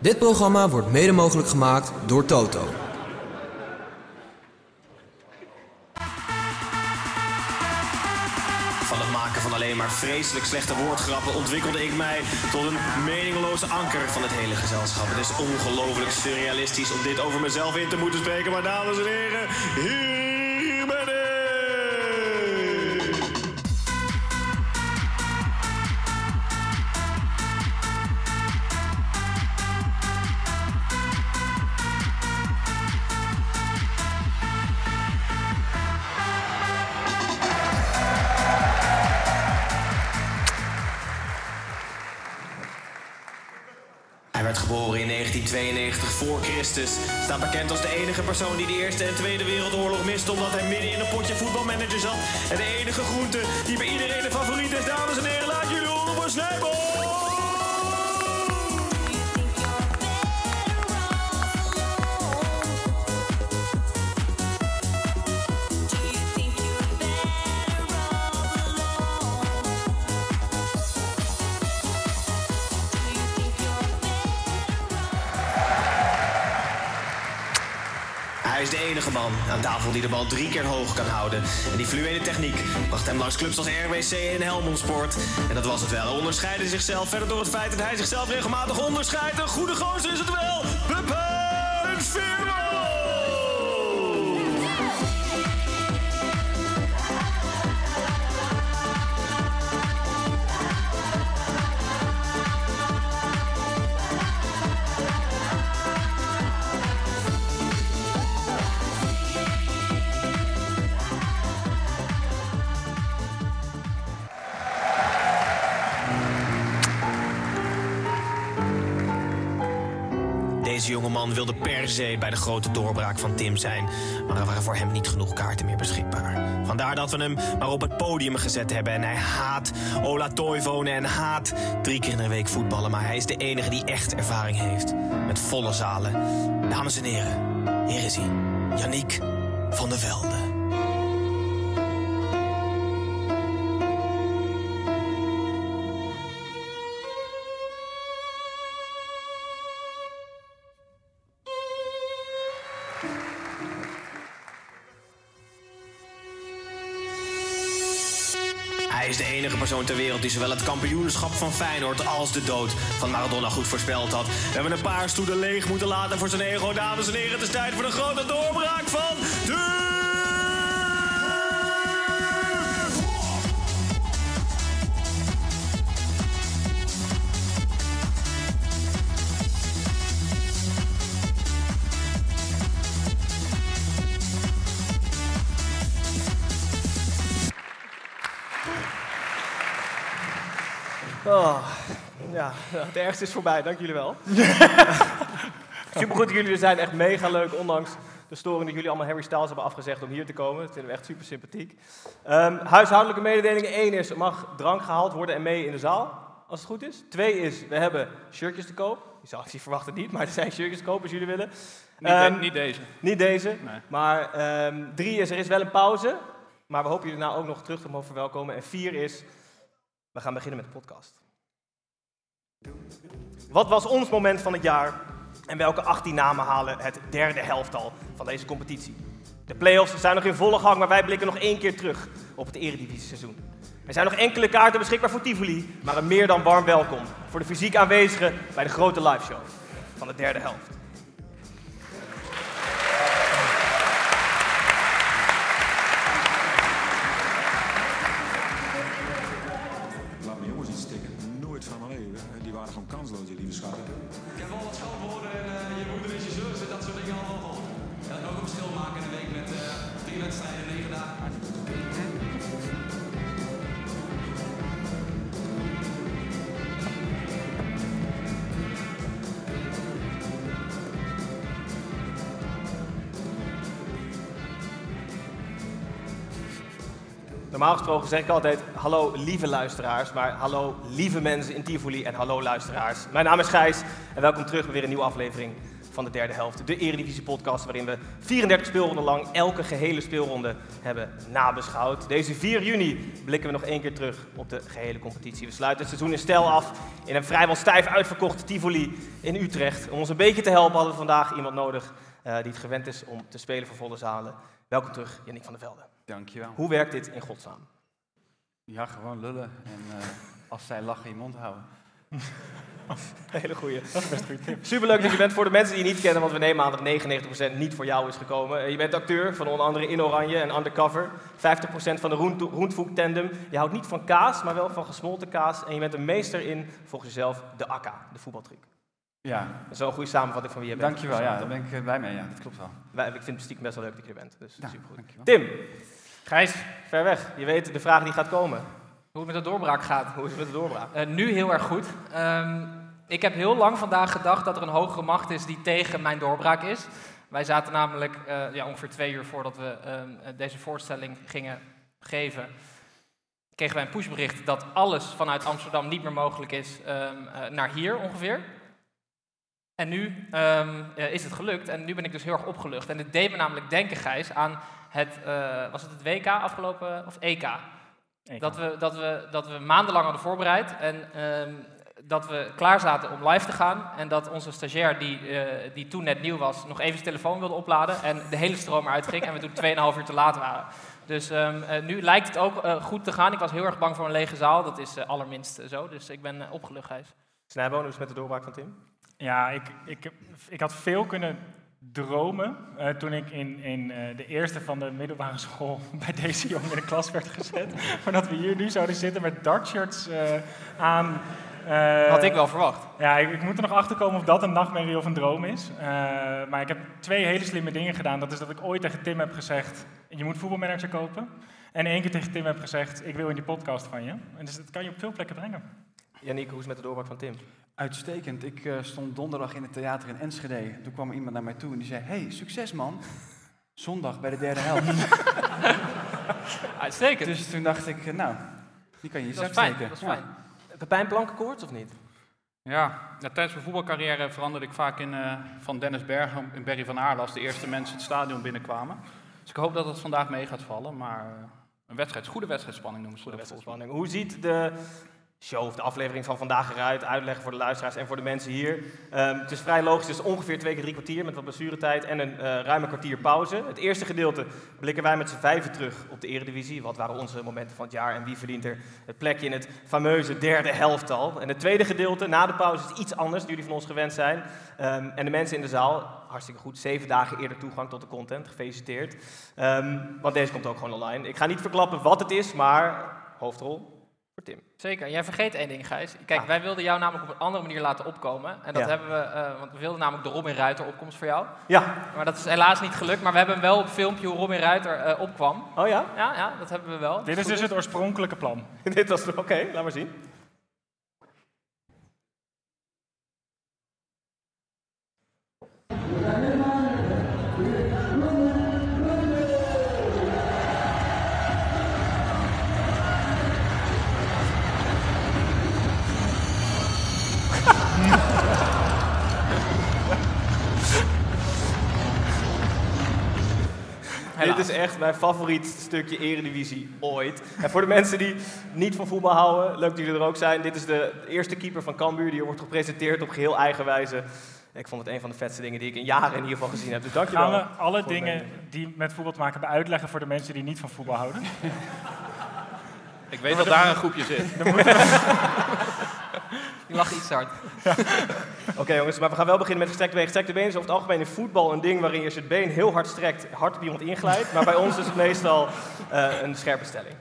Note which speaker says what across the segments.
Speaker 1: Dit programma wordt mede mogelijk gemaakt door Toto.
Speaker 2: Van het maken van alleen maar vreselijk slechte woordgrappen ontwikkelde ik mij tot een meningeloze anker van het hele gezelschap. Het is ongelooflijk surrealistisch om dit over mezelf in te moeten spreken, maar dames en heren, hier ben ik! Werd geboren in 1992 voor Christus. Staat bekend als de enige persoon die de Eerste en Tweede Wereldoorlog miste... omdat hij midden in een potje voetbalmanager zat. En de enige groente die bij iedereen de favoriet is. Dames en heren, enige man aan tafel die de bal drie keer hoog kan houden. En die fluwele techniek bracht hem langs clubs als RWC en Helmond Sport. En dat was het wel. Hij onderscheidde zichzelf verder door het feit dat hij zichzelf regelmatig onderscheidt. Een goede gozer is het wel. Wilde per se bij de grote doorbraak van Tim zijn. Maar er waren voor hem niet genoeg kaarten meer beschikbaar. Vandaar dat we hem maar op het podium gezet hebben. En hij haat Ola Toivonen en haat drie keer in de week voetballen. Maar hij is de enige die echt ervaring heeft. Met volle zalen. Dames en heren, hier is hij. Yannick van der Velde. Persoon ter wereld die zowel het kampioenschap van Feyenoord als de dood van Maradona goed voorspeld had. We hebben een paar stoelen leeg moeten laten voor zijn ego. Dames en heren, het is tijd voor de grote doorbraak van de...
Speaker 3: het ergste is voorbij, dank jullie wel. Supergoed dat jullie er zijn, echt mega leuk, ondanks de storing dat jullie allemaal Harry Styles hebben afgezegd om hier te komen. Dat vinden we echt super sympathiek. Ehm, huishoudelijke mededeling 1 is, er mag drank gehaald worden en mee in de zaal, als het goed is. 2 is, we hebben shirtjes te koop. Je zou die verwachten niet, maar er zijn shirtjes te koop als jullie willen.
Speaker 4: Niet, de-
Speaker 3: Ehm,
Speaker 4: niet deze.
Speaker 3: Niet deze,
Speaker 4: Nee.
Speaker 3: maar ehm, drie is, er is wel een pauze. Maar we hopen jullie nou ook nog terug te mogen verwelkomen. En vier is, we gaan beginnen met de podcast. Wat was ons moment van het jaar? En welke 18 namen halen het derde helftal van deze competitie? De play-offs zijn nog in volle gang, maar wij blikken nog één keer terug op het eredivisie-seizoen. Er zijn nog enkele kaarten beschikbaar voor Tivoli, maar een meer dan warm welkom voor de fysiek aanwezigen bij de grote liveshow van de derde helft. Normaal gesproken zeg ik altijd hallo lieve luisteraars, maar hallo lieve mensen in Tivoli en hallo luisteraars. Mijn naam is Gijs en welkom terug bij weer een nieuwe aflevering van de derde helft. De Eredivisie podcast waarin we 34 speelronden lang elke gehele speelronde hebben nabeschouwd. Deze 4 juni blikken we nog één keer terug op de gehele competitie. We sluiten het seizoen in stijl af in een vrijwel stijf uitverkocht Tivoli in Utrecht. Om ons een beetje te helpen hadden we vandaag iemand nodig uh, die het gewend is om te spelen voor volle zalen. Welkom terug, Jannik van der Velde.
Speaker 4: Dankjewel.
Speaker 3: Hoe werkt dit in godsnaam?
Speaker 4: Ja, gewoon lullen en uh, als zij lachen je mond houden.
Speaker 3: Hele goeie. Dat is best een goede tip. Superleuk dat je bent. Voor de mensen die je niet kennen, want we nemen aan dat 99% niet voor jou is gekomen. Eh, je bent acteur van onder andere In Oranje en Undercover. 50% van de Roentvoek tandem. Je houdt niet van kaas, maar wel van gesmolten kaas. En je bent een meester in, volgens jezelf, de akka, de voetbaltruc.
Speaker 4: Ja.
Speaker 3: Dat is wel een goede samenvatting van wie je bent.
Speaker 4: Dankjewel, ja, daar ben ik eh, blij mee. Ja, dat klopt wel.
Speaker 3: Ik vind het stiekem best wel leuk dat je er bent. Dus
Speaker 4: ja,
Speaker 3: supergoed.
Speaker 4: Dankjewel.
Speaker 3: Tim. Gijs, ver weg. Je weet de vraag die gaat komen.
Speaker 5: Hoe het met de doorbraak gaat.
Speaker 3: Hoe is het met de doorbraak?
Speaker 5: Uh, nu heel erg goed. Um, ik heb heel lang vandaag gedacht dat er een hogere macht is die tegen mijn doorbraak is. Wij zaten namelijk uh, ja, ongeveer twee uur voordat we um, deze voorstelling gingen geven, kregen wij een pushbericht dat alles vanuit Amsterdam niet meer mogelijk is um, uh, naar hier ongeveer. En nu um, is het gelukt en nu ben ik dus heel erg opgelucht. En dit deed me namelijk denken, Gijs, aan het, was het het WK afgelopen, of EK? EK. Dat, we, dat, we, dat we maandenlang hadden voorbereid en dat we klaar zaten om live te gaan. En dat onze stagiair, die, uh, die toen net nieuw was, nog even zijn telefoon wilde opladen. En de hele stroom eruit ging. En we toen 2,5 uur te laat waren. Dus um, uh, nu lijkt het ook uh, goed te gaan. Ik was heel erg bang voor een lege zaal. Dat is allerminst zo. Dus ik ben opgelucht, Gijs.
Speaker 3: Snijboon, hoe is het met de doorbraak van Tim?
Speaker 6: Ja, ik, ik, ik had veel kunnen dromen uh, toen ik in, in uh, de eerste van de middelbare school bij deze jongen in de klas werd gezet. Maar dat we hier nu zouden zitten met dartshirts uh, aan.
Speaker 5: Uh, Had ik wel verwacht.
Speaker 6: Ja, ik, ik, moet er nog achter komen of dat een nachtmerrie of een droom is. Uh, maar ik heb twee hele slimme dingen gedaan. Dat is dat ik ooit tegen Tim heb gezegd: je moet voetbalmanager kopen. En één keer tegen Tim heb gezegd: ik wil in die podcast van je. En dus dat kan je op veel plekken brengen.
Speaker 3: Yannick, hoe is het met de doorbraak van Tim?
Speaker 4: Uitstekend. Ik uh, stond donderdag in het theater in Enschede. Toen kwam iemand naar mij toe en die zei: Hey, succes man. Zondag bij de derde helft.
Speaker 5: Uitstekend.
Speaker 4: Dus toen dacht ik: Nou, die kan je
Speaker 5: dat
Speaker 4: zak
Speaker 5: is fijn,
Speaker 4: steken.
Speaker 5: Dat is fijn.
Speaker 3: Pepijn Plankenkoorts of niet?
Speaker 7: Ja, ja, tijdens mijn voetbalcarrière veranderde ik vaak in, uh, van Dennis Bergen in Berry van Aarle als de eerste mensen het stadion binnenkwamen. Dus ik hoop dat het vandaag mee gaat vallen, maar uh, een wedstrijd, goede wedstrijdspanning noemen ze
Speaker 3: goede wedstrijdspanning. Hoe ziet de show of de aflevering van vandaag eruit? Uitleggen voor de luisteraars en voor de mensen hier. Um, het is vrij logisch, is ongeveer twee keer drie kwartier met wat blessuretijd en een uh, ruime kwartier pauze. Het eerste gedeelte blikken wij met z'n vijven terug op de eredivisie. Wat waren onze momenten van het jaar en wie verdient er het plekje in het fameuze derde helftal? En het tweede gedeelte, na de pauze, is iets anders, die jullie van ons gewend zijn. Um, en de mensen in de zaal, hartstikke goed, zeven dagen eerder toegang tot de content, gefeliciteerd. Um, want deze komt ook gewoon online. Ik ga niet verklappen wat het is, maar hoofdrol, Tim.
Speaker 5: Zeker. Jij vergeet één ding, Gijs. Kijk, ah. wij wilden jou namelijk op een andere manier laten opkomen. En dat
Speaker 3: ja.
Speaker 5: hebben we, uh, want we wilden namelijk de Robin Ruiter opkomst voor jou.
Speaker 3: Ja.
Speaker 5: Maar dat is helaas niet gelukt. Maar we hebben wel op filmpje hoe Robin Ruiter uh, opkwam.
Speaker 3: Oh ja?
Speaker 5: Ja, ja, dat hebben we wel.
Speaker 6: Dit is dus het oorspronkelijke plan.
Speaker 3: Dit was oké, okay, laat maar zien. Helaas. Dit is echt mijn favoriet stukje eredivisie ooit. En voor de mensen die niet van voetbal houden, leuk dat jullie er ook zijn. Dit is de eerste keeper van Cambuur die wordt gepresenteerd op geheel eigen wijze. Ik vond het een van de vetste dingen die ik in jaren in ieder geval gezien heb. Dus dankjewel.
Speaker 6: Gaan we alle dingen die met voetbal te maken hebben uitleggen voor de mensen die niet van voetbal houden?
Speaker 7: Ik weet dat daar een groepje zit.
Speaker 5: Die lacht iets hard.
Speaker 3: Ja. Oké okay, jongens, maar we gaan wel beginnen met gestrekte been. Gestrekte been is over het algemeen in voetbal een ding waarin je het been heel hard strekt, hard op iemand inglijdt. Maar bij ons is het meestal uh, een scherpe stelling.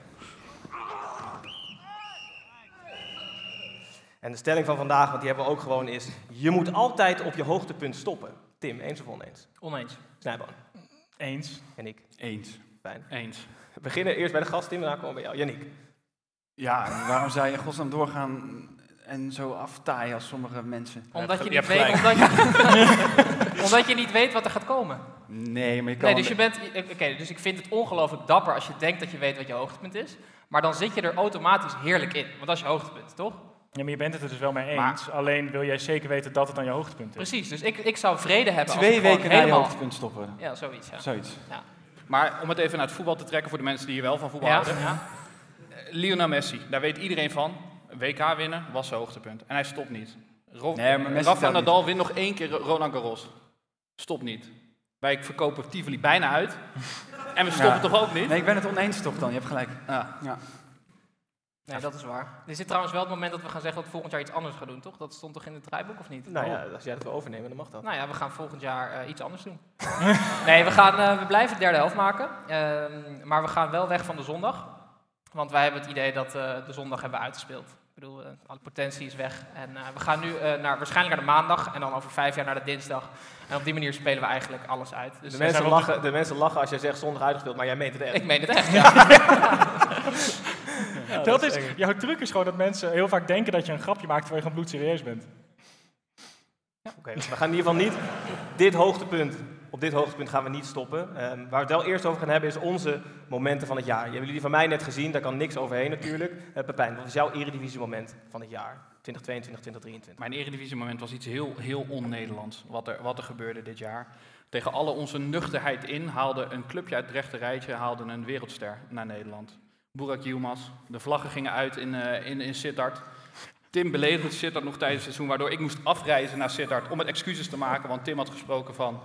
Speaker 3: En de stelling van vandaag, want die hebben we ook gewoon, is... Je moet altijd op je hoogtepunt stoppen. Tim, eens of oneens?
Speaker 5: Oneens.
Speaker 3: Snijboon.
Speaker 6: Eens.
Speaker 3: En ik?
Speaker 4: Eens.
Speaker 3: Fijn.
Speaker 7: Eens.
Speaker 3: We beginnen eerst bij de gast, Tim, en daarna komen we bij jou. Yannick.
Speaker 4: Ja, waarom zou je in godsnaam doorgaan en zo aftaaien als sommige mensen.
Speaker 5: Omdat je,
Speaker 7: je
Speaker 5: niet weet, omdat, je, omdat je niet weet wat er gaat komen.
Speaker 4: Nee, maar je kan...
Speaker 5: Nee, dus je bent. Oké, dus ik vind het ongelooflijk dapper als je denkt dat je weet wat je hoogtepunt is. Maar dan zit je er automatisch heerlijk in. Want dat is je hoogtepunt, toch?
Speaker 6: Ja, maar je bent het er dus wel mee
Speaker 4: Maar-
Speaker 6: eens. Alleen wil jij zeker weten dat het dan je hoogtepunt is.
Speaker 5: Precies. Dus ik, ik zou vrede hebben. als
Speaker 4: Twee
Speaker 5: gewoon
Speaker 4: weken na je
Speaker 5: helemaal.
Speaker 4: hoogtepunt stoppen.
Speaker 5: Ja, zoiets. Ja.
Speaker 4: Zoiets.
Speaker 7: Maar om het even naar het voetbal te trekken voor de mensen die hier wel van voetbal
Speaker 5: Ja,
Speaker 7: houden.
Speaker 5: ja.
Speaker 7: Lionel Messi, daar weet iedereen van. WK winnen was zijn hoogtepunt. En hij stopt niet. Ro
Speaker 4: Nee, maar Messi
Speaker 7: Rafa Nadal wint nog één keer Roland Garros. Stop niet. Wij verkopen Tivoli bijna uit. En we stoppen
Speaker 4: Ja.
Speaker 7: toch ook niet?
Speaker 4: Nee, ik ben het oneens toch dan, je hebt gelijk.
Speaker 7: Ja.
Speaker 4: Ja.
Speaker 5: Nee, dat is waar. Er zit trouwens wel het moment dat we gaan zeggen dat we volgend jaar iets anders gaan doen, toch? Dat stond toch in het draaiboek of niet?
Speaker 3: Nou ja, als jij dat wil overnemen, dan mag dat.
Speaker 5: Nou ja, we gaan volgend jaar eh, iets anders doen. nee, we, gaan, eh, we blijven de derde helft maken. Ehm, maar we gaan wel weg van de zondag. Want wij hebben het idee dat eh, de zondag hebben uitgespeeld. Ik bedoel, eh, alle potentie is weg. En eh, we gaan nu eh, naar, waarschijnlijk naar de maandag en dan over vijf jaar naar de dinsdag. En op die manier spelen we eigenlijk alles uit. Dus
Speaker 3: De mensen, lachen, de mensen lachen als jij zegt zondag uitgespeeld, maar jij meent het echt.
Speaker 5: Ik meen het echt, ja.
Speaker 3: Ja,
Speaker 6: dat
Speaker 3: is
Speaker 6: jouw truc is gewoon dat mensen heel vaak denken dat je een grapje maakt terwijl je gewoon bloedserieus bent.
Speaker 3: Oké, we gaan in ieder geval niet dit hoogtepunt. Op dit hoogtepunt gaan we niet stoppen. Ehm, waar we het wel eerst over gaan hebben is onze momenten van het jaar. Hebben jullie van mij net gezien, daar kan niks overheen natuurlijk. Uh, Pepijn, wat is jouw eredivisie moment van het jaar? 2022, 2023.
Speaker 7: Mijn eredivisie-moment was iets heel, heel on-Nederlands. Wat er, wat er gebeurde dit jaar. Tegen alle onze nuchterheid in haalde een clubje uit het rechte rijtje haalde een wereldster naar Nederland. Burak Yilmaz. De vlaggen gingen uit in, eh in, in Sittard. Tim beledigde Sittard nog tijdens het seizoen, waardoor ik moest afreizen naar Sittard om het excuses te maken. Want Tim had gesproken van,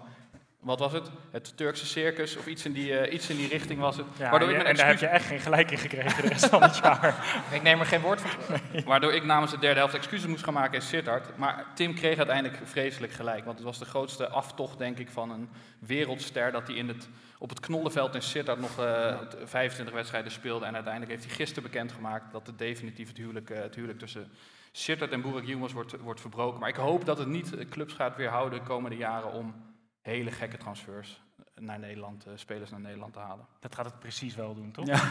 Speaker 7: wat was het? Het Turkse circus of iets in die, eh, iets in die richting was het.
Speaker 6: Ja,
Speaker 7: waardoor,
Speaker 6: je-
Speaker 7: ik mijn
Speaker 6: en daar heb je echt geen gelijk in gekregen de rest van het jaar.
Speaker 5: Ik neem er geen woord van
Speaker 7: waardoor ik namens de derde helft excuses moest gaan maken in Sittard. Maar Tim kreeg uiteindelijk vreselijk gelijk. Want het was de grootste aftocht, denk ik, van een wereldster. Dat hij in het, op het knollenveld in Sittard nog eh, 25 wedstrijden speelde. En uiteindelijk heeft hij gisteren bekendgemaakt dat het definitief het huwelijk, eh, het huwelijk tussen Sittard en Burak Yilmaz wordt, wordt verbroken. Maar ik hoop dat het niet eh, clubs gaat weerhouden de komende jaren om hele gekke transfers naar Nederland, eh, spelers naar Nederland te halen.
Speaker 6: Dat gaat het precies wel doen, toch?
Speaker 4: Ja.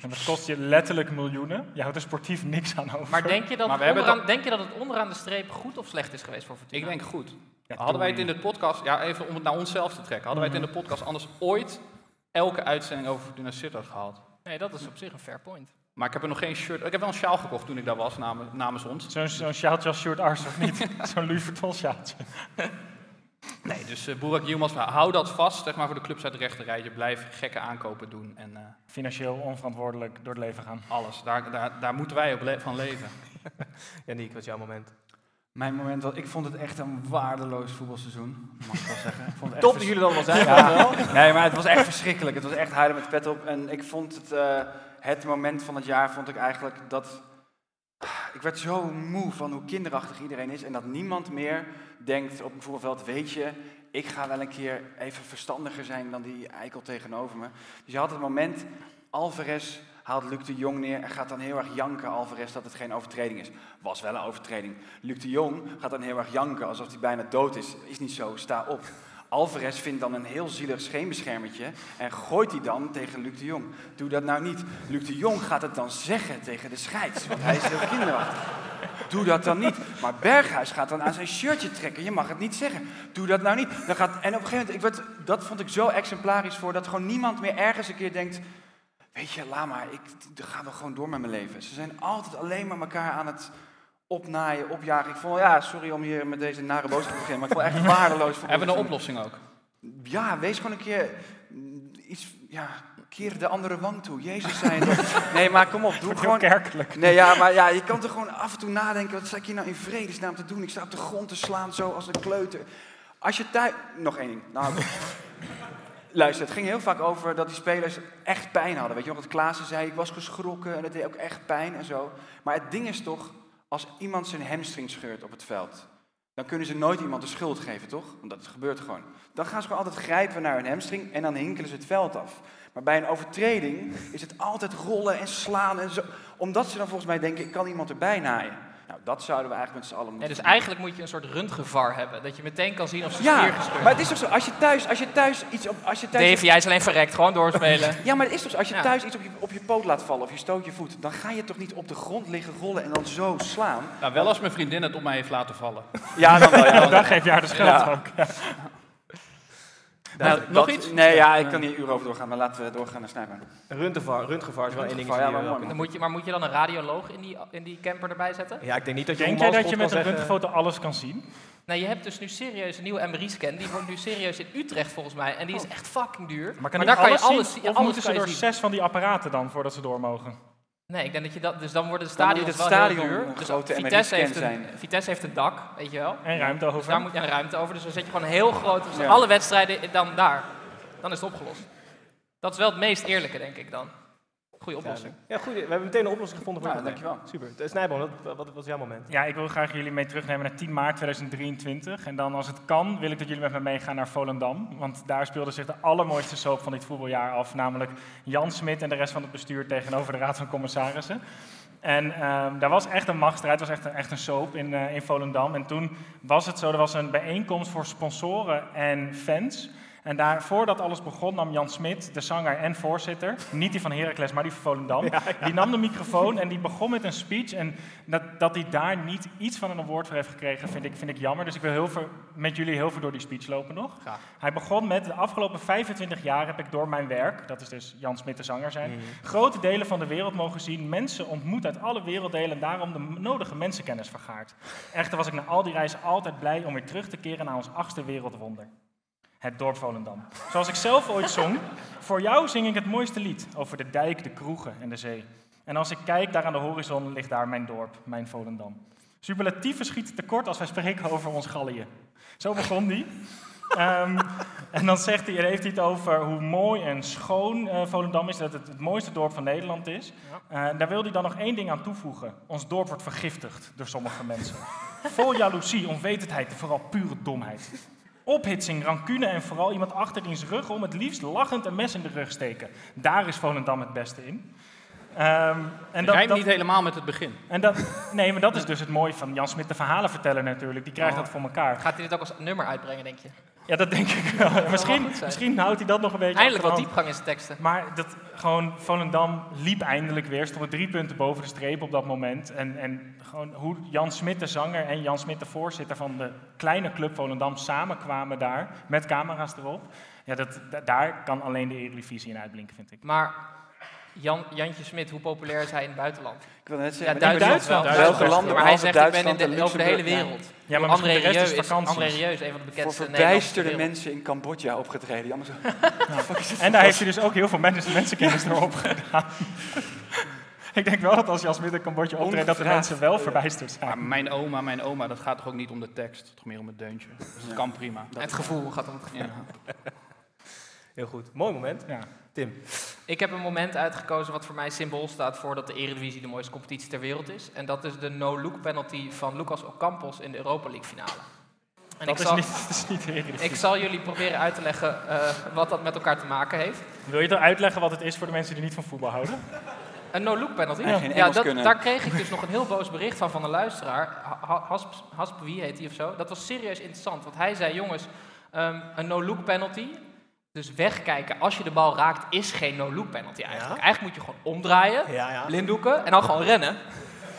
Speaker 6: En dat kost je letterlijk miljoenen. Je houdt er sportief niks aan over.
Speaker 5: Maar denk je, dat
Speaker 7: Maar
Speaker 5: onderaan, denk je dat het onderaan de streep goed of slecht is geweest voor Fortuna?
Speaker 7: Ik denk goed.
Speaker 6: Ja,
Speaker 7: Hadden wij het in de podcast, ja, even om het naar onszelf te trekken, hadden wij het in de podcast anders ooit elke uitzending over Fortuna Sittard gehad?
Speaker 5: Nee, dat is op zich een fair point.
Speaker 7: Maar ik heb er nog geen shirt. Ik heb wel een sjaal gekocht toen ik daar was namens, namens ons.
Speaker 6: Zo'n sjaaltje als Sjoerd Ars, of niet? Zo'n Louis Vuitton sjaaltje.
Speaker 7: Nee, dus uh, Burak Yilmaz, hou dat vast, zeg maar, voor de clubs uit de rechte rijtje. Blijf gekke aankopen doen en eh,
Speaker 6: Financieel onverantwoordelijk door het leven gaan.
Speaker 7: alles. Daar, daar, daar moeten wij op le- van leven.
Speaker 3: Janiek, wat is jouw moment?
Speaker 4: Mijn moment, was, ik vond het echt een waardeloos voetbalseizoen, mag ik wel zeggen. Ik vond het echt
Speaker 3: Top dat jullie er allemaal zijn,
Speaker 4: Ja.
Speaker 3: wel.
Speaker 4: Nee, maar het was echt verschrikkelijk. Het was echt huilen met de pet op. En ik vond het, eh, het moment van het jaar, vond ik eigenlijk dat... Ik werd zo moe van hoe kinderachtig iedereen is. En dat niemand meer denkt op een voetbalveld, weet je, ik ga wel een keer even verstandiger zijn dan die eikel tegenover me. Dus je had het moment, Alvarez haalt Luc de Jong neer en gaat dan heel erg janken, Alvarez, dat het geen overtreding is. Was wel een overtreding. Luc de Jong gaat dan heel erg janken, alsof hij bijna dood is. Is niet zo, sta op. Alvarez vindt dan een heel zielig scheenbeschermertje en gooit die dan tegen Luc de Jong. Doe dat nou niet. Luc de Jong gaat het dan zeggen tegen de scheids, want hij is heel kinderachtig. Doe dat dan niet. Maar Berghuis gaat dan aan zijn shirtje trekken. Je mag het niet zeggen. Doe dat nou niet. Dan gaat, en op een gegeven moment, ik dat vond ik zo exemplarisch voor, dat gewoon niemand meer ergens een keer denkt, weet je, laat maar, ik dan gaan we gewoon door met mijn leven. Ze zijn altijd alleen maar elkaar aan het opnaaien, opjagen. Ik vond, ja, sorry om hier met deze nare boodschap te beginnen, maar ik vond het echt waardeloos. voor
Speaker 7: Hebben we een oplossing ook?
Speaker 4: Ja, wees gewoon een keer mm, iets, ja, keer de andere wang toe. Jezus zei het toch. Nee, maar kom op, doe gewoon...
Speaker 6: kerkelijk.
Speaker 4: Nee, ja, maar ja, je kan toch gewoon af en toe nadenken, wat sta ik hier nou in vredesnaam te doen? Ik sta op de grond te slaan, zo als een kleuter. Als je thuis... Nog één ding. Nou, luister, het ging heel vaak over dat die spelers echt pijn hadden. Weet je nog, dat Klaassen zei, ik was geschrokken en het deed ook echt pijn en zo. Maar het ding is toch, als iemand zijn hamstring scheurt op het veld, dan kunnen ze nooit iemand de schuld geven, toch? Want dat gebeurt gewoon. Dan gaan ze gewoon altijd grijpen naar hun hamstring en dan hinkelen ze het veld af. Maar bij een overtreding is het altijd rollen en slaan en zo. Omdat ze dan volgens mij denken, ik kan iemand erbij naaien. Nou, dat zouden we eigenlijk met z'n allen
Speaker 5: Ja,
Speaker 4: moeten
Speaker 5: dus
Speaker 4: doen.
Speaker 5: eigenlijk moet je een soort röntgenvar hebben. Dat je meteen kan zien of ze
Speaker 4: Ja,
Speaker 5: spier gescheurd
Speaker 4: maar het is toch zo, als je thuis, als je thuis iets op, als je thuis
Speaker 5: Dave, jij is alleen verrekt. Gewoon doorspelen.
Speaker 4: Ja, maar het is toch zo, als je
Speaker 5: Ja.
Speaker 4: thuis iets op je, op je poot laat vallen of je stoot je voet, dan ga je toch niet op de grond liggen rollen en dan zo slaan?
Speaker 7: Nou, wel als mijn vriendin het op mij heeft laten vallen.
Speaker 4: Ja, dan wel. Ja, dan-
Speaker 6: geef je haar de schuld
Speaker 4: Ja.
Speaker 6: ook. Ja.
Speaker 4: Nou,
Speaker 7: nog
Speaker 4: dat-
Speaker 7: iets?
Speaker 4: Nee, ja, ik kan niet een uur over doorgaan, maar laten we doorgaan naar Snijboom.
Speaker 3: Röntgenvar, röntgenvar is wel één ding.
Speaker 4: Ja, maar
Speaker 3: die,
Speaker 4: mooi,
Speaker 3: eh,
Speaker 5: Dan moet je, maar moet je dan een radioloog in die, in die camper erbij zetten?
Speaker 3: Ja, ik denk niet dat je
Speaker 6: Denk jij dat je met een röntgenfoto alles kan zien?
Speaker 5: Nou, je hebt dus nu serieus een nieuwe MRI-scan. Die wordt nu serieus in Utrecht volgens mij. En die is echt fucking duur.
Speaker 6: Maar kan
Speaker 5: daar kan je
Speaker 6: alles
Speaker 5: alles
Speaker 6: zien? Of
Speaker 5: alles
Speaker 6: moeten ze door zes van die apparaten dan voordat ze door mogen?
Speaker 5: Nee, ik denk dat je dat... Dus dan worden de stadions
Speaker 4: het
Speaker 5: wel heel
Speaker 4: stadion
Speaker 5: duur.
Speaker 4: een
Speaker 5: Dus
Speaker 4: grote
Speaker 5: Vitesse heeft, een,
Speaker 4: zijn.
Speaker 5: Vitesse heeft een dak, weet je wel.
Speaker 6: En ruimte over.
Speaker 5: Dus daar moet je een ruimte over. Dus dan zet je gewoon een heel groot... Dus
Speaker 4: Ja.
Speaker 5: alle wedstrijden dan daar. Dan is het opgelost. Dat is wel het meest eerlijke, denk ik dan. Goeie oplossing.
Speaker 3: Ja, goed. We hebben meteen een oplossing gevonden voor
Speaker 4: Nou,
Speaker 3: het probleem.
Speaker 4: dankjewel.
Speaker 3: Super. Eh, Snijboom, wat, wat was jouw moment?
Speaker 6: Ja, ik wil graag jullie mee terugnemen naar 10 maart 2023. En dan, als het kan, wil ik dat jullie met me meegaan naar Volendam. Want daar speelde zich de allermooiste soap van dit voetbaljaar af. Namelijk Jan Smit en de rest van het bestuur tegenover de Raad van Commissarissen. En ehm, daar was echt een machtsstrijd, het was echt een, echt een soap in, eh, in Volendam. En toen was het zo, er was een bijeenkomst voor sponsoren en fans. En daar, voordat alles begon, nam Jan Smit, de zanger en voorzitter, niet die van Heracles, maar die van Volendam, die nam de microfoon en die begon met een speech. En dat, dat hij daar niet iets van een award voor heeft gekregen, vind ik, vind ik jammer. Dus ik wil heel veel, met jullie heel veel door die speech lopen nog.
Speaker 5: Graag.
Speaker 6: Hij begon met, de afgelopen 25 jaar heb ik door mijn werk, dat is dus Jan Smit de zanger zijn, grote delen van de wereld mogen zien, mensen ontmoet uit alle werelddelen en daarom de nodige mensenkennis vergaard. Echter was ik na al die reizen altijd blij om weer terug te keren naar ons achtste wereldwonder. Het dorp Volendam. Zoals ik zelf ooit zong, voor jou zing ik het mooiste lied over de dijk, de kroegen en de zee. En als ik kijk, daar aan de horizon ligt daar mijn dorp, mijn Volendam. Superlatieven schieten tekort als wij spreken over ons Gallië. Zo begon die. Ehm, en dan zegt hij, heeft hij het over hoe mooi en schoon eh, Volendam is, dat het het mooiste dorp van Nederland is. Eh, daar wil hij dan nog één ding aan toevoegen. Ons dorp wordt vergiftigd door sommige mensen. Vol jaloezie, onwetendheid en vooral pure domheid. Ophitsing, rancune en vooral iemand achter diens rug om het liefst lachend een mes in de rug steken. Daar is Volendam het beste in. Ehm, en
Speaker 7: rijmt niet helemaal met het begin.
Speaker 6: en dat, nee, maar dat is dus het mooie van Jan Smit, de verhalenverteller natuurlijk. Die krijgt dat voor elkaar.
Speaker 5: Gaat hij dit ook als nummer uitbrengen, denk je?
Speaker 6: Ja, dat denk ik wel. Ja, misschien, misschien houdt hij dat nog een beetje
Speaker 5: Eindelijk wat diepgang in zijn teksten.
Speaker 6: Maar dat, gewoon, Volendam liep eindelijk weer. Stonden drie punten boven de streep op dat moment. En, en gewoon hoe Jan Smit, de zanger, en Jan Smit, de voorzitter van de kleine club Volendam, samenkwamen daar. Met camera's erop. Ja, dat, da- daar kan alleen de Eredivisie in uitblinken, vind ik.
Speaker 5: Maar Jan, Jantje Smit, hoe populair is hij in het buitenland?
Speaker 4: Ik wil net
Speaker 5: Ja,
Speaker 4: zeggen,
Speaker 5: Duitsland,
Speaker 6: Duitsland,
Speaker 5: wel.
Speaker 6: Duitsland.
Speaker 4: Welke landen
Speaker 5: Maar hij zegt, ik ben in
Speaker 4: Duitsland
Speaker 5: de,
Speaker 4: en
Speaker 5: over de hele wereld.
Speaker 6: Ja, maar
Speaker 5: André
Speaker 6: misschien de rest
Speaker 5: Rieu
Speaker 6: is vakanties.
Speaker 5: André Rieu is een van de
Speaker 4: voor
Speaker 5: bekendste
Speaker 4: verbijsterde
Speaker 5: Nederlandse
Speaker 4: mensen in Cambodja opgetreden. Zo,
Speaker 6: En daar heeft hij dus ook heel veel mensen, mensenkennis erop gedaan. ik denk wel dat als Jan Smit in Cambodja optreedt, dat de mensen wel verbijsterd zijn.
Speaker 7: Maar mijn oma, mijn oma, dat gaat toch ook niet om de tekst, toch meer om het deuntje. Dus dat kan prima.
Speaker 5: Het gevoel gaat om het gevoel.
Speaker 3: Heel goed. Mooi moment.
Speaker 6: Ja.
Speaker 3: Tim.
Speaker 5: Ik heb een moment uitgekozen wat voor mij symbool staat voor dat de Eredivisie de mooiste competitie ter wereld is. En dat is de no-look penalty van Lucas Ocampos in de Europa League finale. En
Speaker 6: Dat
Speaker 5: ik
Speaker 6: is,
Speaker 5: zal,
Speaker 6: niet, dat is niet de Eredivisie.
Speaker 5: ik zal jullie proberen uit te leggen eh, wat dat met elkaar te maken heeft.
Speaker 6: Wil je dan uitleggen wat het is voor de mensen die niet van voetbal houden?
Speaker 5: Een no-look penalty? Ja, dat, daar kreeg ik dus nog een heel boos bericht van van een luisteraar. Ha- Ha- Hasp, Hasp, wie heet hij of zo? Dat was serieus interessant, want hij zei, jongens, ehm, een no-look penalty, dus wegkijken als je de bal raakt, is geen no-look penalty eigenlijk. Eigenlijk moet je gewoon omdraaien,
Speaker 3: Ja, ja.
Speaker 5: blinddoeken en dan gewoon rennen.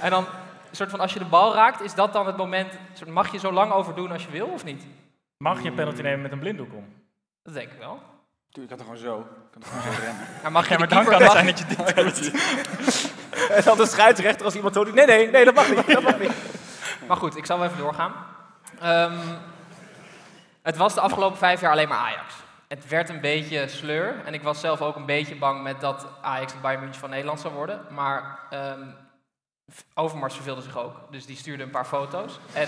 Speaker 5: En dan, een soort van, als je de bal raakt, is dat dan het moment, soort, mag je zo lang over doen als je wil of niet?
Speaker 6: Mag je een penalty nemen met een blinddoek om?
Speaker 5: Dat denk ik wel.
Speaker 4: Doe, ik kan toch gewoon zo. Ik kan toch gewoon zo rennen.
Speaker 5: Maar mag je
Speaker 6: Ja,
Speaker 5: de
Speaker 6: maar dan kan het
Speaker 5: mag
Speaker 6: zijn
Speaker 5: je-
Speaker 6: dat je dit doet.
Speaker 3: En dan de scheidsrechter als iemand zo doet. Nee, nee, nee, dat mag niet. Dat mag niet.
Speaker 5: Maar goed, ik zal wel even doorgaan. Ehm, het was de afgelopen vijf jaar alleen maar Ajax. Het werd een beetje sleur. En ik was zelf ook een beetje bang met dat Ajax het Bayern München van Nederland zou worden. Maar ehm, Overmars verveelde zich ook. Dus die stuurde een paar foto's. En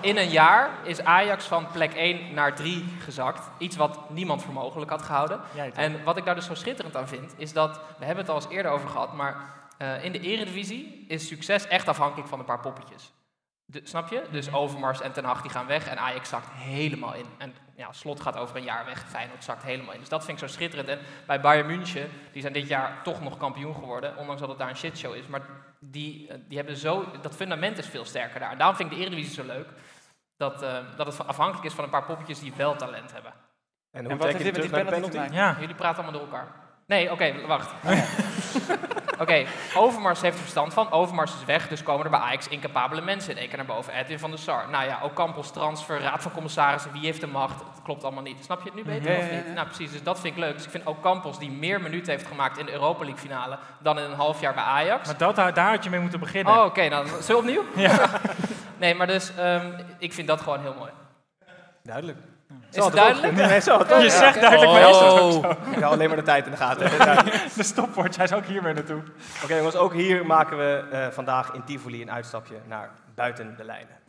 Speaker 5: in een jaar is Ajax van plek 1 naar 3 gezakt. Iets wat niemand voor mogelijk had gehouden. En wat ik daar dus zo schitterend aan vind, is dat, we hebben het al eens eerder over gehad, maar eh, in de eredivisie is succes echt afhankelijk van een paar poppetjes. De, snap je? Dus Overmars en Ten Hag die gaan weg en Ajax zakt helemaal in. En ja, Slot gaat over een jaar weg, Feyenoord zakt helemaal in. Dus dat vind ik zo schitterend. En bij Bayern München, die zijn dit jaar toch nog kampioen geworden, ondanks dat het daar een shitshow is. Maar die, eh, die hebben zo, dat fundament is veel sterker daar. En daarom vind ik de Eredivisie zo leuk, dat, eh, dat het afhankelijk is van een paar poppetjes die wel talent hebben.
Speaker 3: En
Speaker 4: En wat heeft dit met die penalty?
Speaker 6: Ja.
Speaker 5: Jullie praten allemaal door elkaar. Nee, oké, wacht. Oké, Overmars heeft er verstand van. Overmars is weg, dus komen er bij Ajax incapabele mensen in één keer naar boven. Edwin van der Sar. Nou ja, ook Campos transfer, raad van commissarissen, wie heeft de macht? Het klopt allemaal niet. Snap je het nu beter of niet? Nou precies, dus dat vind ik leuk. Dus ik vind ook Campos die meer minuten heeft gemaakt in de Europa League finale dan in een half jaar bij Ajax.
Speaker 6: Maar dat, daar had je mee moeten beginnen.
Speaker 5: Oh, oké, dan zullen we opnieuw?
Speaker 6: Ja.
Speaker 5: nee, maar dus, ehm, ik vind dat gewoon heel mooi.
Speaker 3: Duidelijk.
Speaker 5: Is het duidelijk?
Speaker 3: Nee, zo. het
Speaker 6: Je zegt duidelijk, dat ook zo?
Speaker 3: Ik hou alleen maar de tijd in de gaten.
Speaker 6: De stopwatch, hij is ook hier mee naartoe.
Speaker 3: Oké jongens, ook hier maken we eh, vandaag in Tivoli een uitstapje naar buiten de lijnen.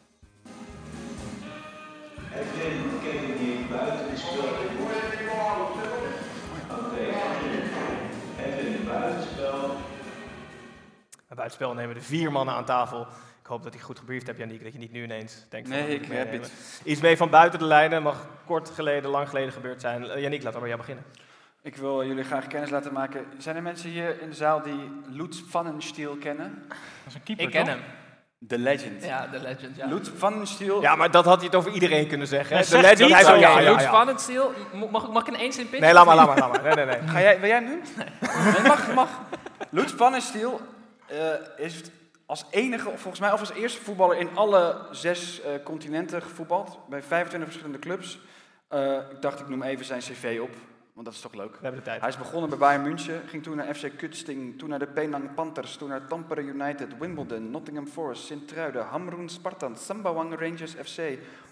Speaker 3: Bij buitenspel nemen de vier mannen aan tafel. Ik hoop dat ik goed gebriefd heb, Janiek, dat je niet nu ineens denkt van...
Speaker 4: Nee,
Speaker 3: dat
Speaker 4: ik heb iets.
Speaker 3: Iets mee van buiten de lijnen, mag kort geleden, lang geleden gebeurd zijn. Uh, Janiek, laten we bij jou beginnen.
Speaker 4: Ik wil jullie graag kennis laten maken. Zijn er mensen hier in de zaal die Lutz Pfannenstiel kennen?
Speaker 6: Dat is een keeper,
Speaker 5: Ik ken
Speaker 6: toch?
Speaker 5: hem.
Speaker 4: De legend.
Speaker 5: Ja, de legend, ja.
Speaker 4: Lutz Pfannenstiel.
Speaker 3: Ja, maar dat had hij het over iedereen kunnen zeggen. Hè?
Speaker 6: Ja,
Speaker 3: De legend,
Speaker 6: niet
Speaker 3: hij
Speaker 6: zo.
Speaker 3: ja, ja,
Speaker 5: Lutz. Mag, mag ik in één zin pitchen?
Speaker 3: Nee, laat maar, laat maar, laat maar. Nee, nee, nee.
Speaker 4: Ga jij, wil jij hem doen? Nee. mag, mag. Lutz Pfannenstiel uh, is als enige, volgens mij of als eerste voetballer in alle zes uh, continenten gevoetbald. Bij 25 verschillende clubs. Uh, ik dacht, ik noem even zijn cv op. Want dat is toch leuk.
Speaker 3: We hebben de tijd.
Speaker 4: Hij is begonnen bij Bayern München, ging toen naar FC Kutsting, toen naar de Penang Panthers, toen naar Tampere United, Wimbledon, Nottingham Forest, Sint-Truiden, Hamroen Spartan, Sambawang Rangers FC,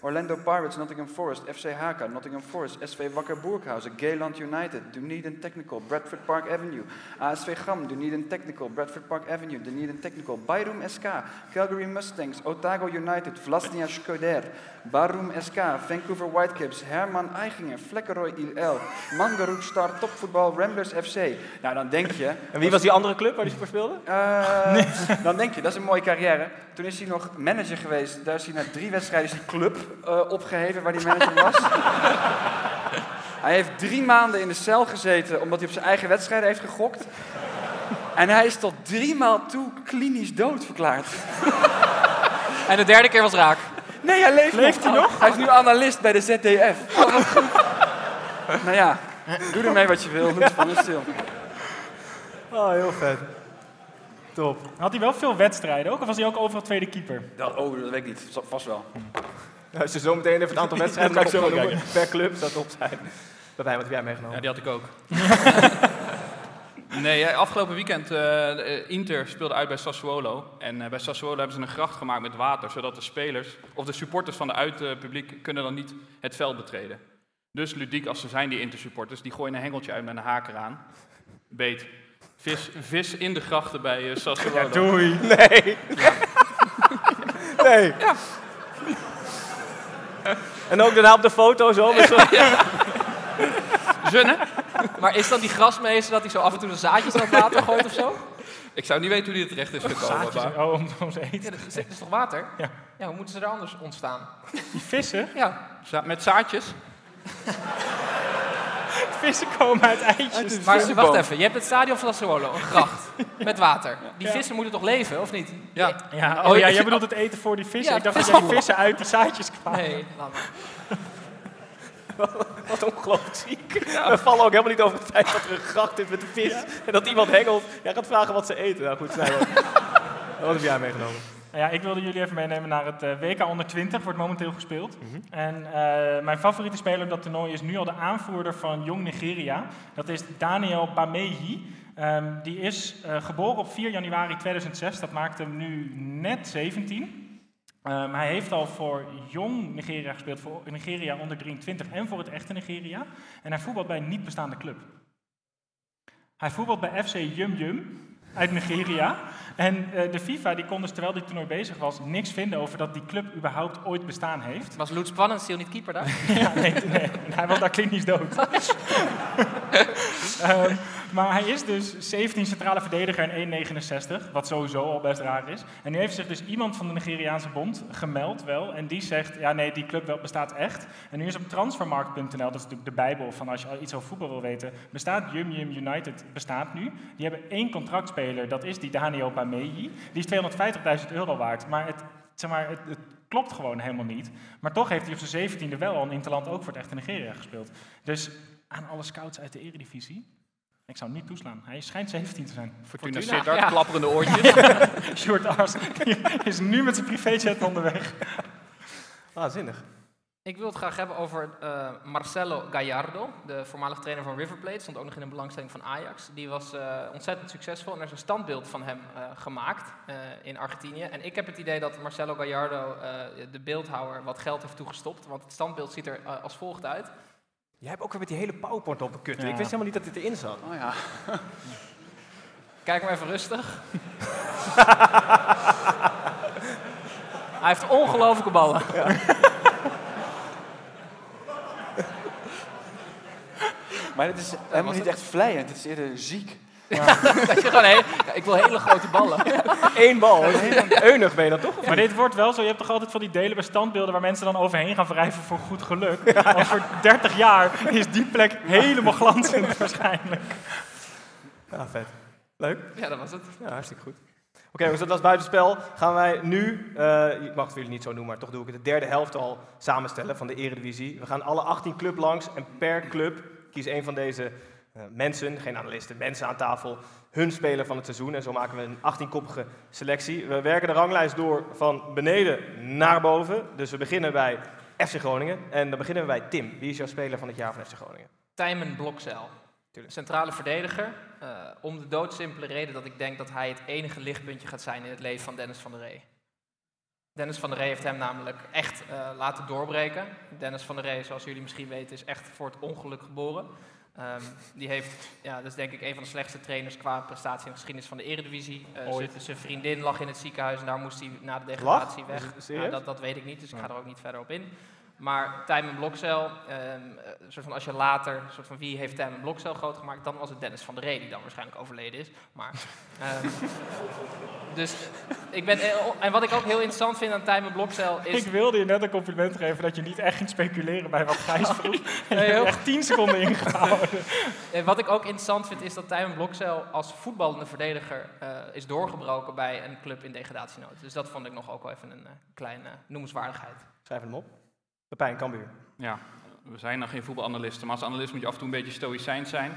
Speaker 4: Orlando Pirates, Nottingham Forest, FC Haka, Nottingham Forest, SV Wakker Boerkhausen, Gayland United, Dunedin Technical, Bradford Park Avenue, ASV Gam, Dunedin Technical, Bradford Park Avenue, Dunedin Technical, Bayroom SK, Calgary Mustangs, Otago United, Vlasnia Skoder, Barum SK, Vancouver Whitecaps, Herman Eichinger, Vlekkeroy IL, Mangarook Star Topvoetbal, Ramblers FC. Nou, dan denk je...
Speaker 3: En wie was die andere club waar hij voor speelde?
Speaker 4: Uh, Dan denk je, dat is een mooie carrière. Toen is hij nog manager geweest. Daar is hij na drie wedstrijden die club uh, opgeheven waar hij manager was. hij heeft drie maanden in de cel gezeten omdat hij op zijn eigen wedstrijden heeft gegokt. En hij is tot drie maal toe klinisch dood verklaard.
Speaker 5: En de derde keer was raak.
Speaker 4: Nee, hij leeft,
Speaker 6: Leeft
Speaker 4: nog.
Speaker 6: hij nog?
Speaker 4: Hij is nu analist bij de ZDF. Oh, wat goed. nou ja, doe ermee wat je wil. Doe het van stil.
Speaker 3: Oh, heel vet. Top.
Speaker 6: Had hij wel veel wedstrijden ook? Of was hij ook overal tweede keeper?
Speaker 4: Dat, oh, dat weet ik niet. Vast wel.
Speaker 3: Als je zo meteen even het aantal wedstrijden
Speaker 7: Ja,
Speaker 3: kan
Speaker 7: dat
Speaker 3: zo per club, zou top zijn. Bij wat heb jij meegenomen?
Speaker 7: Ja, die had ik ook. nee, eh, afgelopen weekend uh, Inter speelde uit bij Sassuolo. En uh, bij Sassuolo hebben ze een gracht gemaakt met water, zodat de spelers of de supporters van de uitpubliek kunnen dan niet het veld betreden. Dus ludiek als ze zijn, die Inter-supporters, die gooien een hengeltje uit met een haak eraan. Beet. Vis, vis in de grachten bij uh, Sassuolo.
Speaker 6: Ja, doei.
Speaker 3: Nee. nee.
Speaker 5: Ja.
Speaker 3: En ook daarna op de foto zo. Met zo.
Speaker 5: Maar is dan die grasmeester dat hij zo af en toe de zaadjes in het water gooit of zo?
Speaker 7: Ik zou niet weten hoe die het terecht is gekomen.
Speaker 6: Zaadjes,
Speaker 7: maar...
Speaker 6: oh, om, om ze eten.
Speaker 5: Ja, dat is, toch water?
Speaker 6: Ja.
Speaker 5: Ja, hoe moeten ze er anders ontstaan?
Speaker 6: Die vissen,
Speaker 5: Ja.
Speaker 7: Za met zaadjes?
Speaker 6: vissen komen uit eitjes.
Speaker 5: Maar wacht even, je hebt het stadion van Sassuolo, een gracht, met water. Die vissen moeten toch leven, of niet?
Speaker 7: Ja.
Speaker 6: Ja,
Speaker 5: Oh,
Speaker 6: oh ja,
Speaker 5: ik-
Speaker 6: jij bedoelt het eten voor die vissen.
Speaker 5: Ja,
Speaker 6: ik dacht dat jij die vissen uit die zaadjes kwamen.
Speaker 5: Nee, laat maar.
Speaker 3: Wat ongelooflijk ziek. We vallen ook helemaal niet over het feit dat er een gracht is met de vis. En dat iemand hengelt. Jij gaat vragen wat ze eten. Nou goed, snijden. Wat heb jij meegenomen?
Speaker 6: Nou ja, ik wilde jullie even meenemen naar het eh, WK onder 20, wordt momenteel gespeeld.
Speaker 3: Mhm.
Speaker 6: En eh, mijn favoriete speler op dat toernooi is nu al de aanvoerder van Jong Nigeria. Dat is Daniel Bamehi. Ehm, die is eh, geboren op 4 januari 2006, dat maakt hem nu net 17. Ehm, hij heeft al voor Jong Nigeria gespeeld, voor Nigeria onder 23 en voor het echte Nigeria. En hij voetbalt bij een niet bestaande club. Hij voetbalt bij FC Yum Yum uit Nigeria. En eh, de FIFA die kon dus terwijl dit toernooi bezig was niks vinden over dat die club überhaupt ooit bestaan heeft.
Speaker 5: Was Lutz Pannenstiel niet keeper daar?
Speaker 6: Ja, nee, nee, hij was daar klinisch dood. Ehm, Maar hij is dus 17 centrale verdediger en 1,69, wat sowieso al best raar is. En nu heeft zich dus iemand van de Nigeriaanse bond gemeld wel. En die zegt, ja nee, die club bestaat echt. En nu is op transfermarkt.nl, dat is natuurlijk de bijbel van als je iets over voetbal wil weten, bestaat Yum Yum United bestaat nu. Die hebben één contractspeler, dat is die Daniel Pameyi. Die is 250.000 euro waard. Maar het, zeg maar, het, het klopt gewoon helemaal niet. Maar toch heeft hij op zijn 17e wel al een interland ook voor het echte Nigeria gespeeld. Dus aan alle scouts uit de eredivisie, ik zou hem niet toeslaan. Hij schijnt 17 te zijn.
Speaker 7: Fortuna
Speaker 5: Fortuna,
Speaker 7: Sittard,
Speaker 5: ja.
Speaker 7: klapperende oortjes.
Speaker 6: Short Ars is nu met zijn privéjet onderweg.
Speaker 3: Waanzinnig.
Speaker 5: Ik wil het graag hebben over eh, Marcelo Gallardo, de voormalig trainer van River Plate. Stond ook nog in een belangstelling van Ajax. Die was eh, ontzettend succesvol en er is een standbeeld van hem eh, gemaakt eh, in Argentinië. En ik heb het idee dat Marcelo Gallardo, eh, de beeldhouwer, wat geld heeft toegestopt. Want het standbeeld ziet er als volgt uit.
Speaker 3: Jij hebt ook weer met die hele PowerPoint op de kutten.
Speaker 6: Ja.
Speaker 3: Ik wist helemaal niet dat dit erin zat.
Speaker 4: Oh ja.
Speaker 5: Kijk maar even rustig. Hij heeft ongelofelijke ballen.
Speaker 4: Maar dit is helemaal niet
Speaker 5: het.
Speaker 4: echt vleiend, het is eerder ziek.
Speaker 5: Dat je gewoon, heel- ja, ik wil hele grote ballen.
Speaker 3: Eén bal. Eunig ben je dan toch?
Speaker 6: Maar dit wordt wel zo, je hebt toch altijd van die delen bij standbeelden waar mensen dan overheen gaan wrijven voor goed geluk. Over 30 jaar is die plek helemaal glanzend waarschijnlijk.
Speaker 3: Ja, vet. Leuk.
Speaker 5: Ja, dat was het.
Speaker 3: Ja, hartstikke goed. Oké, jongens, dat was buitenspel. Gaan wij nu, eh, ik mag het voor jullie niet zo noemen, maar toch doe ik het, de derde helft al samenstellen van de Eredivisie. We gaan alle 18 club langs en per club kies een van deze mensen, geen analisten, mensen aan tafel, hun speler van het seizoen. En zo maken we een 18-koppige selectie. We werken de ranglijst door van beneden naar boven. Dus we beginnen bij FC Groningen. En dan beginnen we bij Tim. Wie is jouw speler van het jaar van FC Groningen?
Speaker 5: Tijmen Blokzeil. Centrale verdediger. eh, om de doodsimpele reden dat ik denk dat hij het enige lichtpuntje gaat zijn in het leven van Dennis van der Ree. Dennis van der Ree heeft hem namelijk echt eh, laten doorbreken. Dennis van der Ree, zoals jullie misschien weten, is echt voor het ongeluk geboren. Ehm, die heeft, ja, dat is denk ik een van de slechtste trainers qua prestatie in de geschiedenis van de Eredivisie. Eh, zijn- vriendin lag in het ziekenhuis en daar moest hij na de degradatie weg.
Speaker 3: Is het serieus?
Speaker 5: Ja, dat, dat weet ik niet, dus ik ga er ook niet verder op in. Maar Tijmen Blokcel, ehm, eh, soort van als je later, soort van wie heeft Tijmen Blokcel groot gemaakt, dan was het Dennis van der Ree, die dan waarschijnlijk overleden is. Maar, ehm, dus ik ben, eh, en wat ik ook heel interessant vind aan Tijmen Blokcel is...
Speaker 6: Ik wilde je net een compliment geven dat je niet echt ging speculeren bij wat Gijs vroeg. En je hebt
Speaker 5: heel-
Speaker 6: echt 10 seconden ingehouden.
Speaker 5: Eh, wat ik ook interessant vind is dat Tijmen Blokcel als voetballende verdediger eh, is doorgebroken bij een club in degradatienood. Dus dat vond ik nog ook wel even een kleine noemenswaardigheid.
Speaker 3: Schrijf hem op. Pepijn Cambuur.
Speaker 7: Ja, we zijn nog geen voetbalanalisten, maar als analist moet je af en toe een beetje stoïcijns zijn.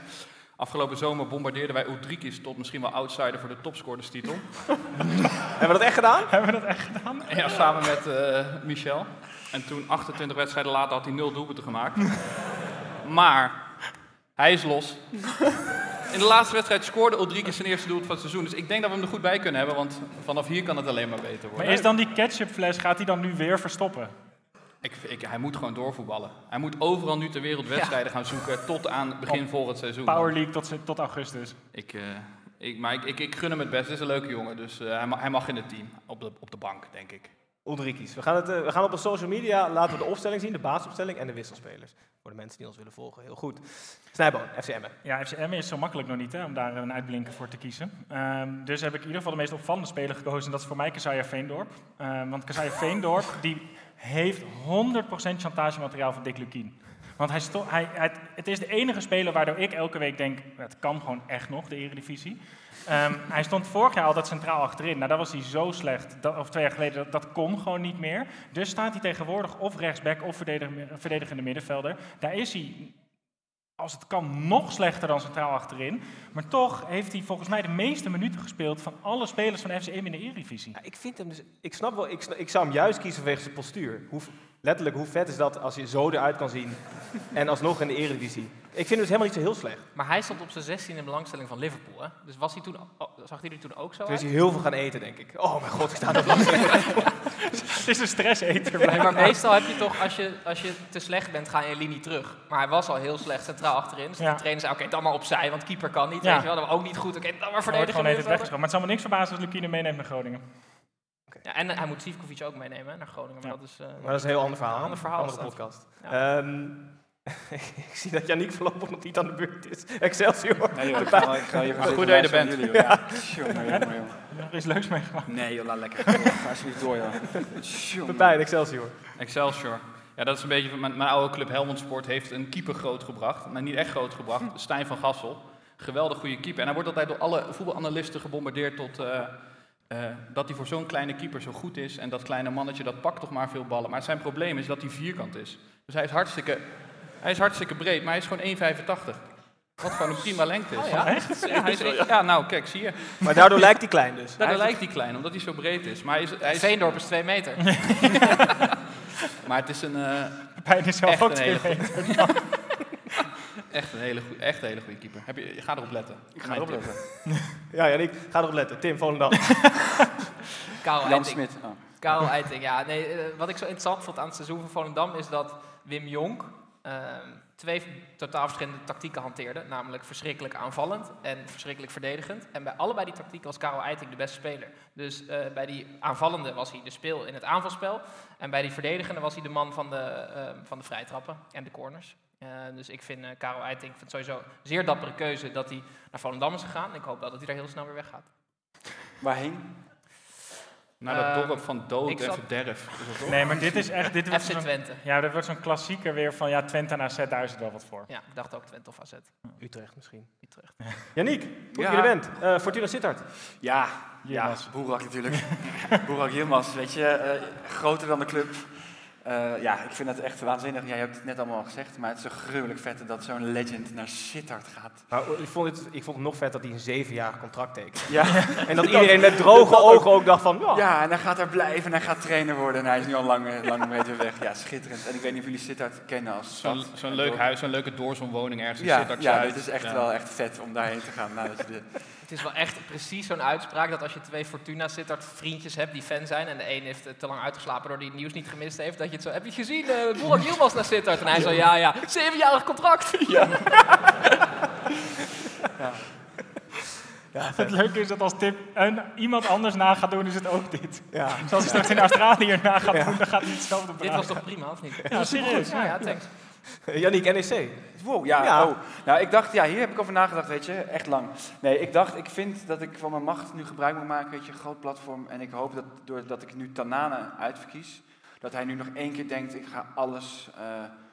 Speaker 7: Afgelopen zomer bombardeerden wij Udrikis tot misschien wel outsider voor de topscorerstitel.
Speaker 3: Hebben we dat echt gedaan?
Speaker 6: Hebben we dat echt gedaan?
Speaker 7: Ja, samen met eh, Michel. En toen, 28 wedstrijden later, had hij nul doelpunten gemaakt. Maar hij is los. In de laatste wedstrijd scoorde Udrikis zijn eerste doelpunt van het seizoen. Dus ik denk dat we hem er goed bij kunnen hebben, want vanaf hier kan het alleen maar beter
Speaker 6: Maar
Speaker 7: worden.
Speaker 6: is dan die ketchupfles, gaat hij dan nu weer verstoppen?
Speaker 7: Ik, ik, hij moet gewoon doorvoetballen. Hij moet overal nu ter wereld wedstrijden gaan zoeken tot aan begin volgend seizoen.
Speaker 6: Power League tot, tot augustus.
Speaker 7: Ik, eh, ik, maar ik, ik, ik gun hem het best. Het is een leuke jongen, dus eh, hij, mag, hij mag in het team. Op de, op de bank, denk ik.
Speaker 3: Ulrikis. We gaan, het, eh, we gaan op de social media laten we de opstelling zien, de basisopstelling en de wisselspelers. Voor de mensen die ons willen volgen, heel goed. Snijboon, FCM.
Speaker 6: Ja, FCM is zo makkelijk nog niet hè, om daar een uitblinker voor te kiezen. Ehm, dus heb ik in ieder geval de meest opvallende speler gekozen. En dat is voor mij Kazaya Veendorp. Ehm, want Kazaya Veendorp die heeft 100% chantagemateriaal van Dick Lukien. Want hij hij, het is de enige speler waardoor ik elke week denk, het kan gewoon echt nog, de Eredivisie. Ehm, hij stond vorig jaar altijd centraal achterin. Nou, daar was hij zo slecht, dat, of twee jaar geleden, dat, dat kon gewoon niet meer. Dus staat hij tegenwoordig of rechtsback of verdedigende middenvelder. Daar is hij als het kan, nog slechter dan centraal achterin. Maar toch heeft hij volgens mij de meeste minuten gespeeld van alle spelers van FCM in de Eredivisie.
Speaker 3: Ja, ik vind hem dus, ik snap wel, ik, ik zou hem juist kiezen vanwege zijn postuur. Hoe, letterlijk, hoe vet is dat als je zo eruit kan zien en alsnog in de Eredivisie. Ik vind hem dus helemaal niet zo heel slecht.
Speaker 5: Maar hij stond op zijn 16 in belangstelling van Liverpool. Hè? Dus was hij toen, oh, zag hij er toen ook zo
Speaker 3: Toen is
Speaker 5: uit?
Speaker 3: hij heel veel gaan eten, denk ik. Oh mijn god, ik sta er langs.
Speaker 6: Het is een stresseter
Speaker 5: maar meestal heb je toch, als je, als je te slecht bent, ga je een linie terug. Maar hij was al heel slecht centraal achterin. Dus
Speaker 6: Ja.
Speaker 5: de trainer zei, oké, dan maar opzij, want keeper kan niet.
Speaker 6: Ja.
Speaker 5: Weet je wel, dat was ook niet goed. Oké, dan maar verdedigen.
Speaker 6: Maar het zal me niks verbazen als Lukine meeneemt naar Groningen.
Speaker 5: Ja, en eh, hij moet Sivkovic ook meenemen hè, naar Groningen. Maar
Speaker 6: Ja.
Speaker 5: dat is, eh,
Speaker 3: Maar dat is een heel ander verhaal.
Speaker 5: Ander verhaal
Speaker 3: Andere podcast.
Speaker 5: Ja.
Speaker 3: Ehm, ik zie dat Yannick voorlopig nog niet aan de beurt is. Excelsior.
Speaker 4: Nee joh, ik ga, ik ga even
Speaker 7: Goed dat je er bent.
Speaker 4: jullie, joh. Ja. Jongen, jongen, jongen.
Speaker 6: Heb je nog iets leuks meegemaakt?
Speaker 4: Nee joh, laat lekker. Ga alsjeblieft door joh. Jongen.
Speaker 3: Pepijn, Excelsior.
Speaker 7: Excelsior. Ja, dat is een beetje van mijn, mijn oude club Helmond Sport heeft een keeper grootgebracht. Maar niet echt grootgebracht. Stijn van Gassel. Geweldig goede keeper. En hij wordt altijd door alle voetbalanalisten gebombardeerd tot eh, eh, dat hij voor zo'n kleine keeper zo goed is. En dat kleine mannetje dat pakt toch maar veel ballen. Maar zijn probleem is dat hij vierkant is. Dus hij is hartstikke, hij is hartstikke breed, maar hij is gewoon 1,85. Wat gewoon een prima lengte is.
Speaker 5: ja?
Speaker 7: echt? Ja, hij is, ja, nou kijk, zie je.
Speaker 3: Maar daardoor lijkt hij klein dus.
Speaker 7: Daardoor lijkt hij klein, omdat hij zo breed is. Maar hij is, hij is,
Speaker 5: Veendorp is twee meter.
Speaker 7: maar het is een... eh,
Speaker 6: Pijn is zelf ook
Speaker 7: een
Speaker 6: twee
Speaker 7: hele
Speaker 6: meter.
Speaker 7: Echt een hele, echt een hele goede keeper. Heb je, je gaat erop letten.
Speaker 4: Ik ga erop letten.
Speaker 3: Ja, Yannick, ga erop letten. Tim Volendam.
Speaker 5: Karel
Speaker 4: Jan. Smit. Oh.
Speaker 5: Karel Eiting, ja. Nee, eh, wat ik zo interessant vond aan het seizoen van Volendam is dat Wim Jonk ehm, twee totaal verschillende tactieken hanteerde. Namelijk verschrikkelijk aanvallend en verschrikkelijk verdedigend. En bij allebei die tactieken was Karel Eiting de beste speler. Dus eh, bij die aanvallende was hij de speel in het aanvalspel. En bij die verdedigende was hij de man van de, ehm, van de vrijtrappen en de corners. Eh, dus ik vind eh, Karel Eiting ik vind het sowieso een zeer dappere keuze dat hij naar Volendam is gegaan. Ik hoop wel dat hij daar heel snel weer weggaat.
Speaker 4: Waarheen?
Speaker 7: Naar dat dorp van dood
Speaker 5: ik
Speaker 7: en
Speaker 5: zat-
Speaker 7: verderf. Dat?
Speaker 6: Nee, maar dit is echt... Dit wordt
Speaker 5: FC
Speaker 6: zo'n-
Speaker 5: Twente.
Speaker 6: ja, dat wordt zo'n klassieker weer van ja, Twente en AZ, daar is het wel wat voor.
Speaker 5: Ja, ik dacht ook Twente of AZ.
Speaker 3: Utrecht misschien.
Speaker 5: Utrecht.
Speaker 3: Yannick, hoe
Speaker 4: Ja.
Speaker 3: je er bent. Eh, Fortuna Sittard.
Speaker 4: Ja,
Speaker 6: Ja.
Speaker 4: Boerak natuurlijk. Boerak Yilmaz, weet je, eh, groter dan de club. Eh, ja, ik vind het echt waanzinnig. Ja, je hebt het net allemaal al gezegd, maar het is zo gruwelijk vet dat zo'n legend naar Sittard gaat.
Speaker 3: Maar ik vond, het, ik vond het nog vet dat hij een zevenjarig contract tekent.
Speaker 4: Ja,
Speaker 3: En dat iedereen met droge ogen ook dacht van, ja,
Speaker 4: ja en hij gaat daar blijven en hij gaat trainer worden. En hij is nu al lang, eh, lang breed weer weg. Ja, schitterend. En ik weet niet of jullie Sittard kennen als
Speaker 7: Zo'n leuk huis, zo'n leuke doorzonwoning ergens in
Speaker 4: Ja,
Speaker 7: Sittard
Speaker 4: ja, dit is echt
Speaker 7: Ja.
Speaker 4: wel echt vet om daarheen te gaan. nadat je de,
Speaker 5: Het is wel echt precies zo'n uitspraak dat als je twee Fortuna Sittard vriendjes hebt die fan zijn en de een heeft te lang uitgeslapen door die het nieuws niet gemist heeft, dat je het zo, heb je het gezien, uh, Boerak Yilmaz naar Sittard? En hij zo, ja, ja, zevenjarig contract. Ja.
Speaker 6: Het leuke is dat als Tip een, iemand anders na gaat doen, is het ook dit.
Speaker 3: ja.
Speaker 6: Dus als hij straks in Australië na gaat doen, dan gaat hij hetzelfde
Speaker 5: Dit
Speaker 6: praten.
Speaker 5: was toch prima, of niet?
Speaker 6: Ja, serieus.
Speaker 5: Ja, ja, thanks.
Speaker 3: Yannick, NEC.
Speaker 4: Wow, ja,
Speaker 3: Ja.
Speaker 4: Oh. Nou, ik dacht, ja, hier heb ik over nagedacht, weet je, echt lang. Nee, ik dacht, ik vind dat ik van mijn macht nu gebruik moet maken, weet je, groot platform. En ik hoop dat doordat ik nu Tanane uitverkies, dat hij nu nog één keer denkt, ik ga alles eh,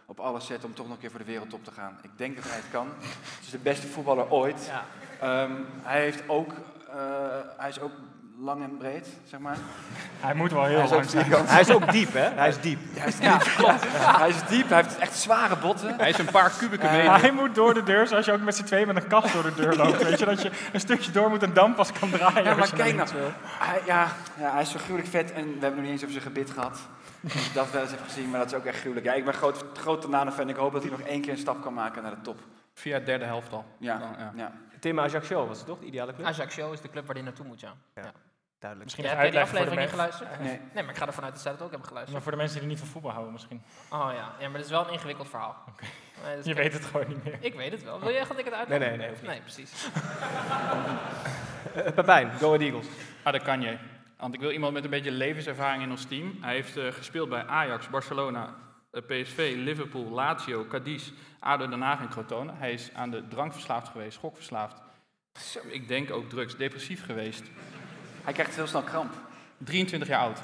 Speaker 4: op alles zetten om toch nog een keer voor de wereldtop te gaan. Ik denk dat hij het kan. Het is de beste voetballer ooit.
Speaker 5: Ja.
Speaker 4: Ehm, hij heeft ook, eh, hij is ook lang en breed, zeg maar.
Speaker 6: Hij moet wel heel lang zijn.
Speaker 3: Hij is ook diep, hè? Hij is diep.
Speaker 4: Hij is diep. Hij is diep, hij heeft echt zware botten.
Speaker 7: Hij is een paar kubieke
Speaker 4: Eh,
Speaker 7: meter.
Speaker 6: Hij moet door de deur, zoals je ook met z'n tweeën met een kast door de deur loopt. Weet je, dat je een stukje door moet en dan pas kan draaien.
Speaker 4: Ja, maar kijk
Speaker 6: naar
Speaker 4: nou. Hij, ja, ja, hij is zo gruwelijk vet en we hebben nog niet eens over zijn gebit gehad. Dat wel eens heb gezien, maar dat is ook echt gruwelijk. Ja, ik ben groot, groot Tanane-fan. Ik hoop dat hij nog één keer een stap kan maken naar de top.
Speaker 7: Via het derde helft al.
Speaker 4: Ja,
Speaker 7: Dan, ja.
Speaker 4: ja.
Speaker 3: Tim Ajaccio was het toch? De ideale club?
Speaker 5: Ajax Show is de club waar hij naartoe moet, ja.
Speaker 3: Ja.
Speaker 5: ja.
Speaker 3: Duidelijk.
Speaker 6: Misschien
Speaker 5: Ja,
Speaker 6: even
Speaker 5: heb jij die
Speaker 6: de,
Speaker 5: aflevering niet geluisterd?
Speaker 4: Nee.
Speaker 5: Nee, maar ik ga ervan uit dat zij dat ook hebben geluisterd.
Speaker 6: maar voor de mensen die er niet van voetbal houden misschien.
Speaker 5: Oh ja, ja maar dat is wel een ingewikkeld verhaal. Nee, is-
Speaker 6: Je weet het gewoon niet meer.
Speaker 5: Ik weet het wel. Wil jij echt dat ik het
Speaker 3: Nee,
Speaker 5: uitleg?
Speaker 3: nee, nee. niet.
Speaker 5: Nee, precies.
Speaker 3: Eh, Pepijn, Go Ahead Eagles.
Speaker 7: Ah, dat kan je. Want ik wil iemand met een beetje levenservaring in ons team. Hij heeft eh, gespeeld bij Ajax, Barcelona, eh, PSV, Liverpool, Lazio, Cadiz, ADO Den Haag en Crotone. Hij is aan de drank verslaafd geweest, schokverslaafd. Ik denk ook drugs, depressief geweest.
Speaker 4: Hij krijgt heel snel kramp.
Speaker 7: 23 jaar oud.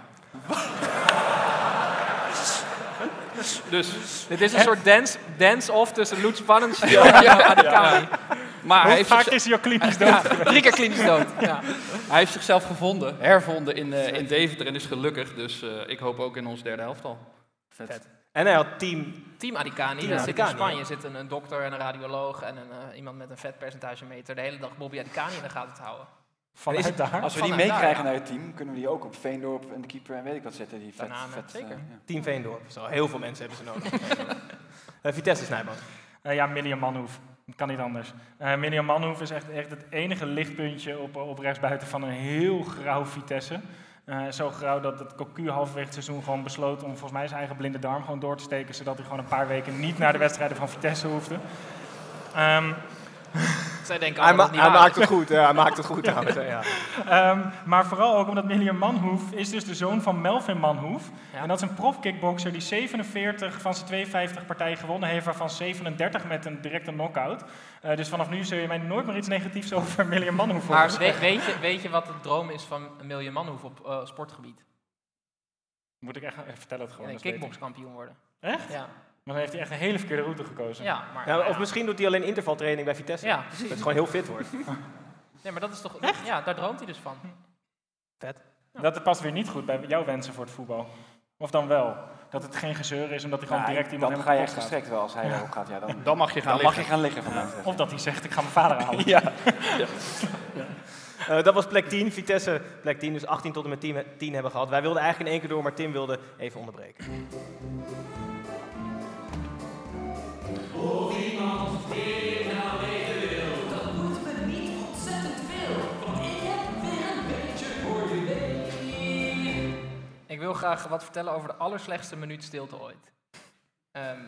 Speaker 7: dus,
Speaker 5: Dit is een soort dance- dance-off tussen Loet Spannenspiel en Adekami.
Speaker 7: maar hij
Speaker 6: Hoe
Speaker 7: heeft,
Speaker 6: vaak
Speaker 7: zich-
Speaker 6: is hij al klinisch dood?
Speaker 5: Ja, drie keer klinisch dood. Ja.
Speaker 7: hij heeft zichzelf gevonden, hervonden in, eh, in Deventer en is gelukkig. Dus eh, ik hoop ook in ons derde helftal.
Speaker 4: Vet.
Speaker 3: En hij had team...
Speaker 5: Team Adikani,
Speaker 3: Team
Speaker 5: dat zit in Spanje. zit een, een dokter en een radioloog en een, eh, iemand met een vetpercentagemeter. De hele dag Bobby Adikani in de gaten te houden.
Speaker 6: Vanuit daar?
Speaker 4: Als we die meekrijgen naar het team, kunnen we die ook op Veendorp en de keeper en weet ik wat zetten. Die vet, vet,
Speaker 5: zeker.
Speaker 4: ja.
Speaker 3: Team Veendorp. Zo, heel veel mensen hebben ze nodig. Vitesse Snijboom.
Speaker 6: Eh, ja, Milliam Manhoef. Kan niet anders. Eh Milliam Manhoef is echt, echt het enige lichtpuntje op, op rechtsbuiten van een heel grauw Vitesse. Eh, zo grauw dat het Cocu halverwege het seizoen gewoon besloot om volgens mij zijn eigen blinde darm gewoon door te steken, zodat hij gewoon een paar weken niet naar de wedstrijden van Vitesse hoefde. Ehm,
Speaker 5: Zij denken
Speaker 3: Hij, ma-
Speaker 5: dat
Speaker 3: hij maakt het goed, ja, hij maakt het goed Ja.
Speaker 6: Ehm, maar vooral ook omdat William Manhoef is dus de zoon van Melvin Manhoef.
Speaker 5: Ja.
Speaker 6: En dat is een profkickboxer die 47 van zijn 52 partijen gewonnen heeft, waarvan 37 met een directe knockout. Eh, dus vanaf nu zul je mij nooit meer iets negatiefs over William Manhoef horen
Speaker 5: Maar weet, weet, je, weet je wat de droom is van een miljoen manhoef op eh, sportgebied?
Speaker 6: Moet ik echt vertellen het gewoon.
Speaker 5: Een
Speaker 6: dat weet ik.
Speaker 5: kickboxkampioen worden.
Speaker 6: Echt?
Speaker 5: Ja,
Speaker 6: Maar dan heeft hij echt een hele verkeerde route gekozen.
Speaker 5: ja maar...
Speaker 3: Ja, of misschien doet hij alleen intervaltraining bij Vitesse.
Speaker 5: Ja,
Speaker 3: Dat het gewoon heel fit wordt.
Speaker 5: Nee, maar dat is toch... Ja, daar droomt hij dus van.
Speaker 6: Dat past weer niet goed bij jouw wensen voor het voetbal. Of dan wel? Dat het geen gezeur is, omdat hij gewoon
Speaker 4: Nou,
Speaker 6: direct iemand
Speaker 4: dan ga je echt gestrekt wel als hij erop gaat. Ja, dan,
Speaker 7: Dan mag je gaan
Speaker 4: dan mag je
Speaker 7: liggen.
Speaker 4: gaan liggen van mij
Speaker 6: gaat.
Speaker 4: betreft.
Speaker 6: Of dat hij zegt, ik ga mijn vader halen.
Speaker 4: Ja.
Speaker 3: Eh, dat was plek 10. Vitesse plek 10, dus 18 tot en met 10, 10 hebben gehad. Wij wilden eigenlijk in één keer door, maar Tim wilde even onderbreken.
Speaker 8: Dat moet me niet ontzettend veel, want ik heb weer een beetje voor je mee.
Speaker 5: Ik wil graag wat vertellen over de allerslechtste minuut stilte ooit. Ehm,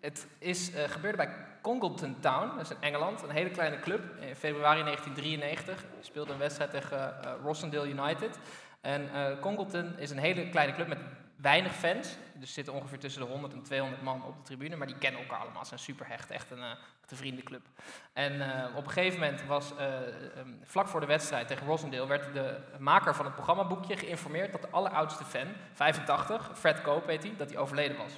Speaker 5: het is, eh, gebeurde bij Congleton Town, dat is in Engeland, een hele kleine club. In februari 1993 speelde een wedstrijd tegen eh, Rossendale United. En eh, Congleton is een hele kleine club met weinig fans. Dus zitten ongeveer tussen de 100 en 200 man op de tribune, maar die kennen elkaar allemaal. Ze zijn super hecht, echt een, echt een vriendenclub. En eh, op een gegeven moment was, eh, ehm, vlak voor de wedstrijd tegen Rossendale, werd de maker van het programmaboekje geïnformeerd dat de alleroudste fan, 85, Fred Cope heet hij, dat hij overleden was.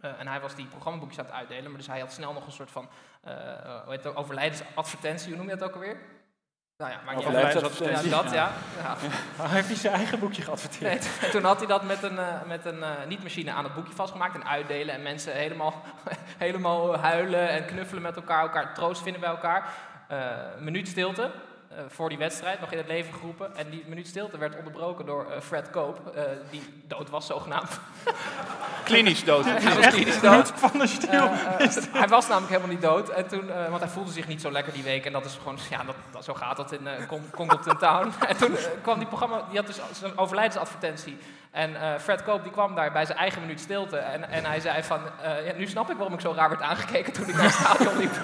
Speaker 5: En hij was die programmaboekjes aan het uitdelen, maar dus hij had snel nog een soort van overlijdensadvertentie, hoe noem je dat ook alweer? Nou ja, maar
Speaker 4: Overlijdensadvertentie.
Speaker 5: Ja, dat ja. ja.
Speaker 6: Maar heeft hij zijn eigen boekje geadverteerd?
Speaker 5: Nee, toen had hij dat met een, eh, met een eh, niet-machine aan het boekje vastgemaakt en uitdelen. En mensen helemaal, helemaal huilen en knuffelen met elkaar, elkaar troost vinden bij elkaar. Eh, een minuut stilte eh, voor die wedstrijd, nog in het leven geroepen. En die minuut stilte werd onderbroken door Fred Koop, eh, die dood was zogenaamd.
Speaker 7: Klinisch dood.
Speaker 5: hij was klinisch dood.
Speaker 6: Van de stil.
Speaker 5: Eh, eh, hij was namelijk helemaal niet dood. En toen, eh, want hij voelde zich niet zo lekker die week. En dat is gewoon, ja, dat, dat, zo gaat dat in uh, Congleton Town. en toen eh, kwam die programma, die had dus zijn overlijdensadvertentie. En eh, Fred Koop die kwam daar bij zijn eigen minuut stilte. En, en hij zei van, eh, ja, nu snap ik waarom ik zo raar werd aangekeken toen ik naar het stadion liep.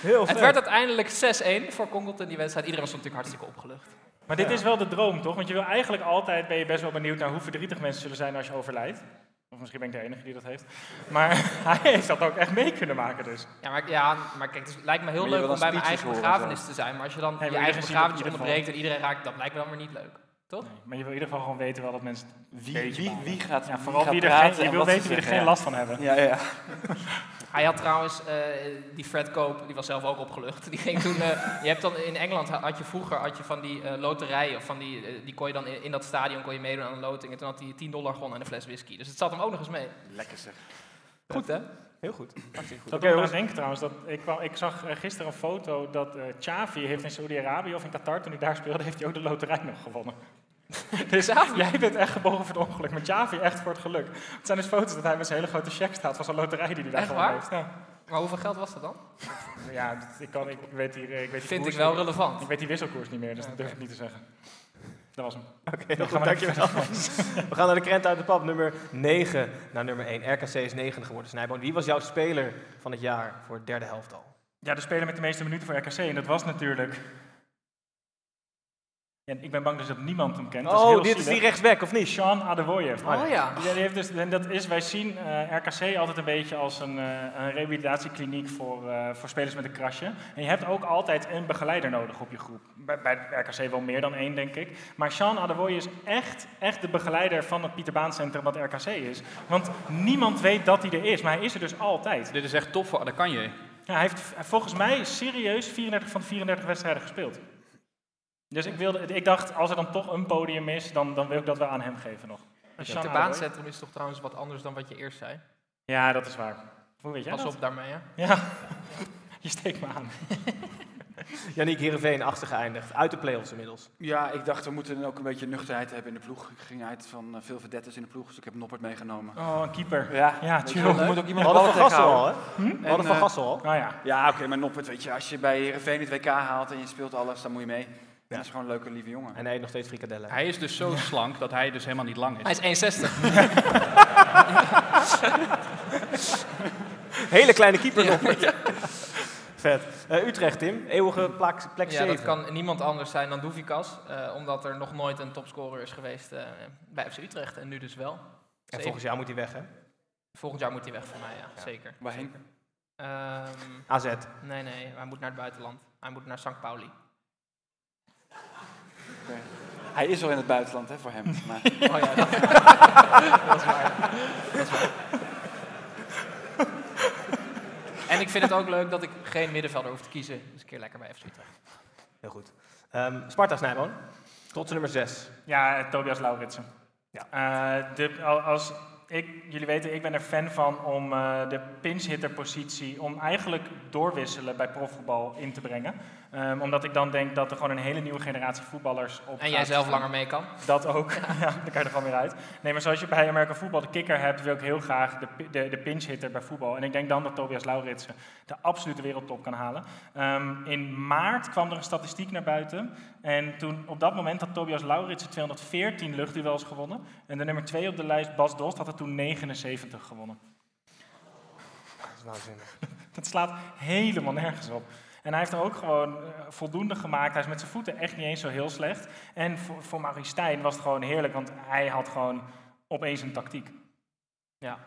Speaker 3: Heel
Speaker 5: het werd uiteindelijk 6-1 voor Congleton, die wedstrijd. Iedereen was natuurlijk hartstikke opgelucht.
Speaker 6: Maar dit is wel de droom, toch? Want je wil eigenlijk altijd, ben je best wel benieuwd naar hoe verdrietig mensen zullen zijn als je overlijdt. Of misschien ben ik de enige die dat heeft. Maar hij heeft dat ook echt mee kunnen maken dus.
Speaker 5: Ja, maar, ja, maar kijk, het lijkt me heel leuk om bij mijn eigen begrafenis te zijn. Maar als je dan je eigen begrafenis onderbreekt en iedereen raakt, dat lijkt me dan weer niet leuk. Toch?
Speaker 6: Nee, maar je wil in ieder geval gewoon weten wel dat mensen
Speaker 4: Wie, wie, wie gaat
Speaker 6: Ja,
Speaker 4: wie
Speaker 6: vooral
Speaker 4: gaat
Speaker 6: wie er geen, je wil weten wie er geen
Speaker 4: ja.
Speaker 6: last van hebben.
Speaker 4: Ja, ja, ja.
Speaker 5: Hij had trouwens, eh, die Fred Koop, die was zelf ook opgelucht. Die ging toen, eh, je hebt dan in Engeland had je vroeger had je van die eh, loterijen, of van die, die kon je dan in, in dat stadion kon je meedoen aan een loting. En toen had hij 10 dollar gewonnen en een fles whisky. Dus het zat hem ook nog eens mee.
Speaker 4: Lekker zeg.
Speaker 5: Goed hè?
Speaker 3: Heel goed. Hartstikke goed.
Speaker 6: Dat aan denken trouwens. Dat ik, kwam, ik zag eh, gisteren een foto dat eh Xavi heeft in Saudi-Arabië of in Qatar, toen hij daar speelde, heeft hij ook de loterij nog gewonnen. dus jij bent echt geboren voor het ongeluk, maar Xavi echt voor het geluk. Het zijn dus foto's dat hij met zijn hele grote check staat van zijn loterij die hij daar
Speaker 5: Echt
Speaker 6: gewonnen
Speaker 5: waar?
Speaker 6: heeft. Ja,
Speaker 5: Maar hoeveel geld was dat dan?
Speaker 6: ja ik, kan, ik weet hier, ik weet die
Speaker 5: Vind ik wel relevant.
Speaker 6: Ik weet die wisselkoers niet meer, dus dat durf ik niet te zeggen. Dat was hem.
Speaker 3: Oké, heel
Speaker 6: gaan
Speaker 3: goed,
Speaker 6: we
Speaker 3: dankjewel. We gaan naar de krent uit de pap, nummer 9 naar nummer 1. RKC is 9 geworden, Snijboon. Wie was jouw speler van het jaar voor het derde helftal?
Speaker 6: Ja, de speler met de meeste minuten voor RKC. En dat was natuurlijk... Ja, ik ben bang dus dat niemand hem kent. Dat
Speaker 3: Oh,
Speaker 6: heel
Speaker 3: dit is die rechtsback, of niet?
Speaker 6: Sean Adewoye.
Speaker 5: Oh ja.
Speaker 6: Die heeft dus, en dat is, wij zien eh, RKC altijd een beetje als een, eh, een revalidatiekliniek voor, eh, voor spelers met een krasje. En je hebt ook altijd een begeleider nodig op je groep. Bij, bij RKC wel meer dan één, denk ik. Maar Sean Adewoye is echt, echt de begeleider van het Pieter Baan Centrum wat RKC is. Want niemand weet dat hij er is, maar hij is er dus altijd.
Speaker 7: Dit is echt top voor Adekanje.
Speaker 6: Ja, hij heeft volgens mij serieus 34 van de 34 wedstrijden gespeeld. Dus ik, wilde, ik dacht, als er dan toch een podium is, dan, dan wil ik dat wel aan hem geven nog.
Speaker 5: Het
Speaker 6: Adewoye.
Speaker 5: baancentrum is toch trouwens wat anders dan wat je eerst zei?
Speaker 6: Ja, dat is waar. Hoe weet jij
Speaker 5: Pas
Speaker 6: dat?
Speaker 5: op daarmee hè.
Speaker 6: Ja, je steekt me aan.
Speaker 3: Yannick Heerenveen, achtste geëindigd. Uit de play-offs inmiddels.
Speaker 4: Ja, ik dacht we moeten ook een beetje nuchterheid hebben in de ploeg. Ik ging uit van eh, veel verdetters in de ploeg, dus ik heb Noppert meegenomen.
Speaker 6: Oh, een keeper.
Speaker 4: Ja,
Speaker 6: Ja, chill.
Speaker 4: er moet ook
Speaker 3: We
Speaker 4: iemand
Speaker 3: hadden Van Gassel al, hè? We hadden
Speaker 4: En,
Speaker 3: Van
Speaker 4: eh,
Speaker 3: Gassel al.
Speaker 6: Oh ja.
Speaker 4: Ja, oké, maar Noppert, weet je, als je bij Heerenveen het WK haalt en je speelt alles, dan moet je mee.
Speaker 3: Ja.
Speaker 4: Dat is gewoon een leuke, lieve jongen.
Speaker 3: En hij eet nog steeds frikadellen.
Speaker 7: Hij is dus zo slank dat hij dus helemaal niet lang is.
Speaker 5: Hij is 1,60.
Speaker 3: Hele kleine keeper nog. Vet. Eh, Utrecht, Tim. Eeuwige plek, plek
Speaker 5: Ja,
Speaker 3: 7.
Speaker 5: dat kan niemand anders zijn dan Doevikas. eh, omdat er nog nooit een topscorer is geweest eh, bij FC Utrecht. En nu dus wel.
Speaker 3: En
Speaker 5: Zeker.
Speaker 3: volgend jaar moet hij weg, hè?
Speaker 5: Volgend jaar moet hij weg voor mij, ja. Zeker.
Speaker 4: Waarheen?
Speaker 5: Ehm,
Speaker 3: AZ.
Speaker 5: nee, nee. Hij moet naar het buitenland. Hij moet naar St. Pauli.
Speaker 4: Hij is al in het buitenland, hè, voor hem. Maar,
Speaker 5: Oh ja, dat, dat is waar. Dat is waar. En ik vind het ook leuk dat ik geen middenvelder hoef te kiezen. Dus een keer lekker bij FC Utrecht.
Speaker 3: Heel goed. Ehm, Sparta Snijboon. Trotse nummer 6.
Speaker 6: Ja, eh, Tobias Lauritsen. Ja. de, al- als ik, jullie weten, ik ben er fan van om eh, de pinch-hitter-positie, om eigenlijk doorwisselen bij profvoetbal in te brengen. Ehm, omdat ik dan denk dat er gewoon een hele nieuwe generatie voetballers op
Speaker 5: En jij zelf langer mee kan.
Speaker 6: Dat ook. Ja. dan kan je er gewoon weer uit. Nee, maar zoals je bij American Voetbal de kicker hebt, wil ik heel graag de, de, de pinch hitter bij voetbal. En ik denk dan dat Tobias Lauritsen de absolute wereldtop kan halen. Ehm, in maart kwam er een statistiek naar buiten. En toen, op dat moment had Tobias Lauritsen 214 luchtduels gewonnen. En de nummer 2 op de lijst, Bas Dost, had er toen 79 gewonnen.
Speaker 3: Dat is waanzinnig.
Speaker 6: Dat slaat helemaal nergens op. En hij heeft er ook gewoon eh, voldoende gemaakt. Hij is met zijn voeten echt niet eens zo heel slecht. En voor, voor Maurice Stijn was het gewoon heerlijk, want hij had gewoon opeens een tactiek.
Speaker 5: Ja,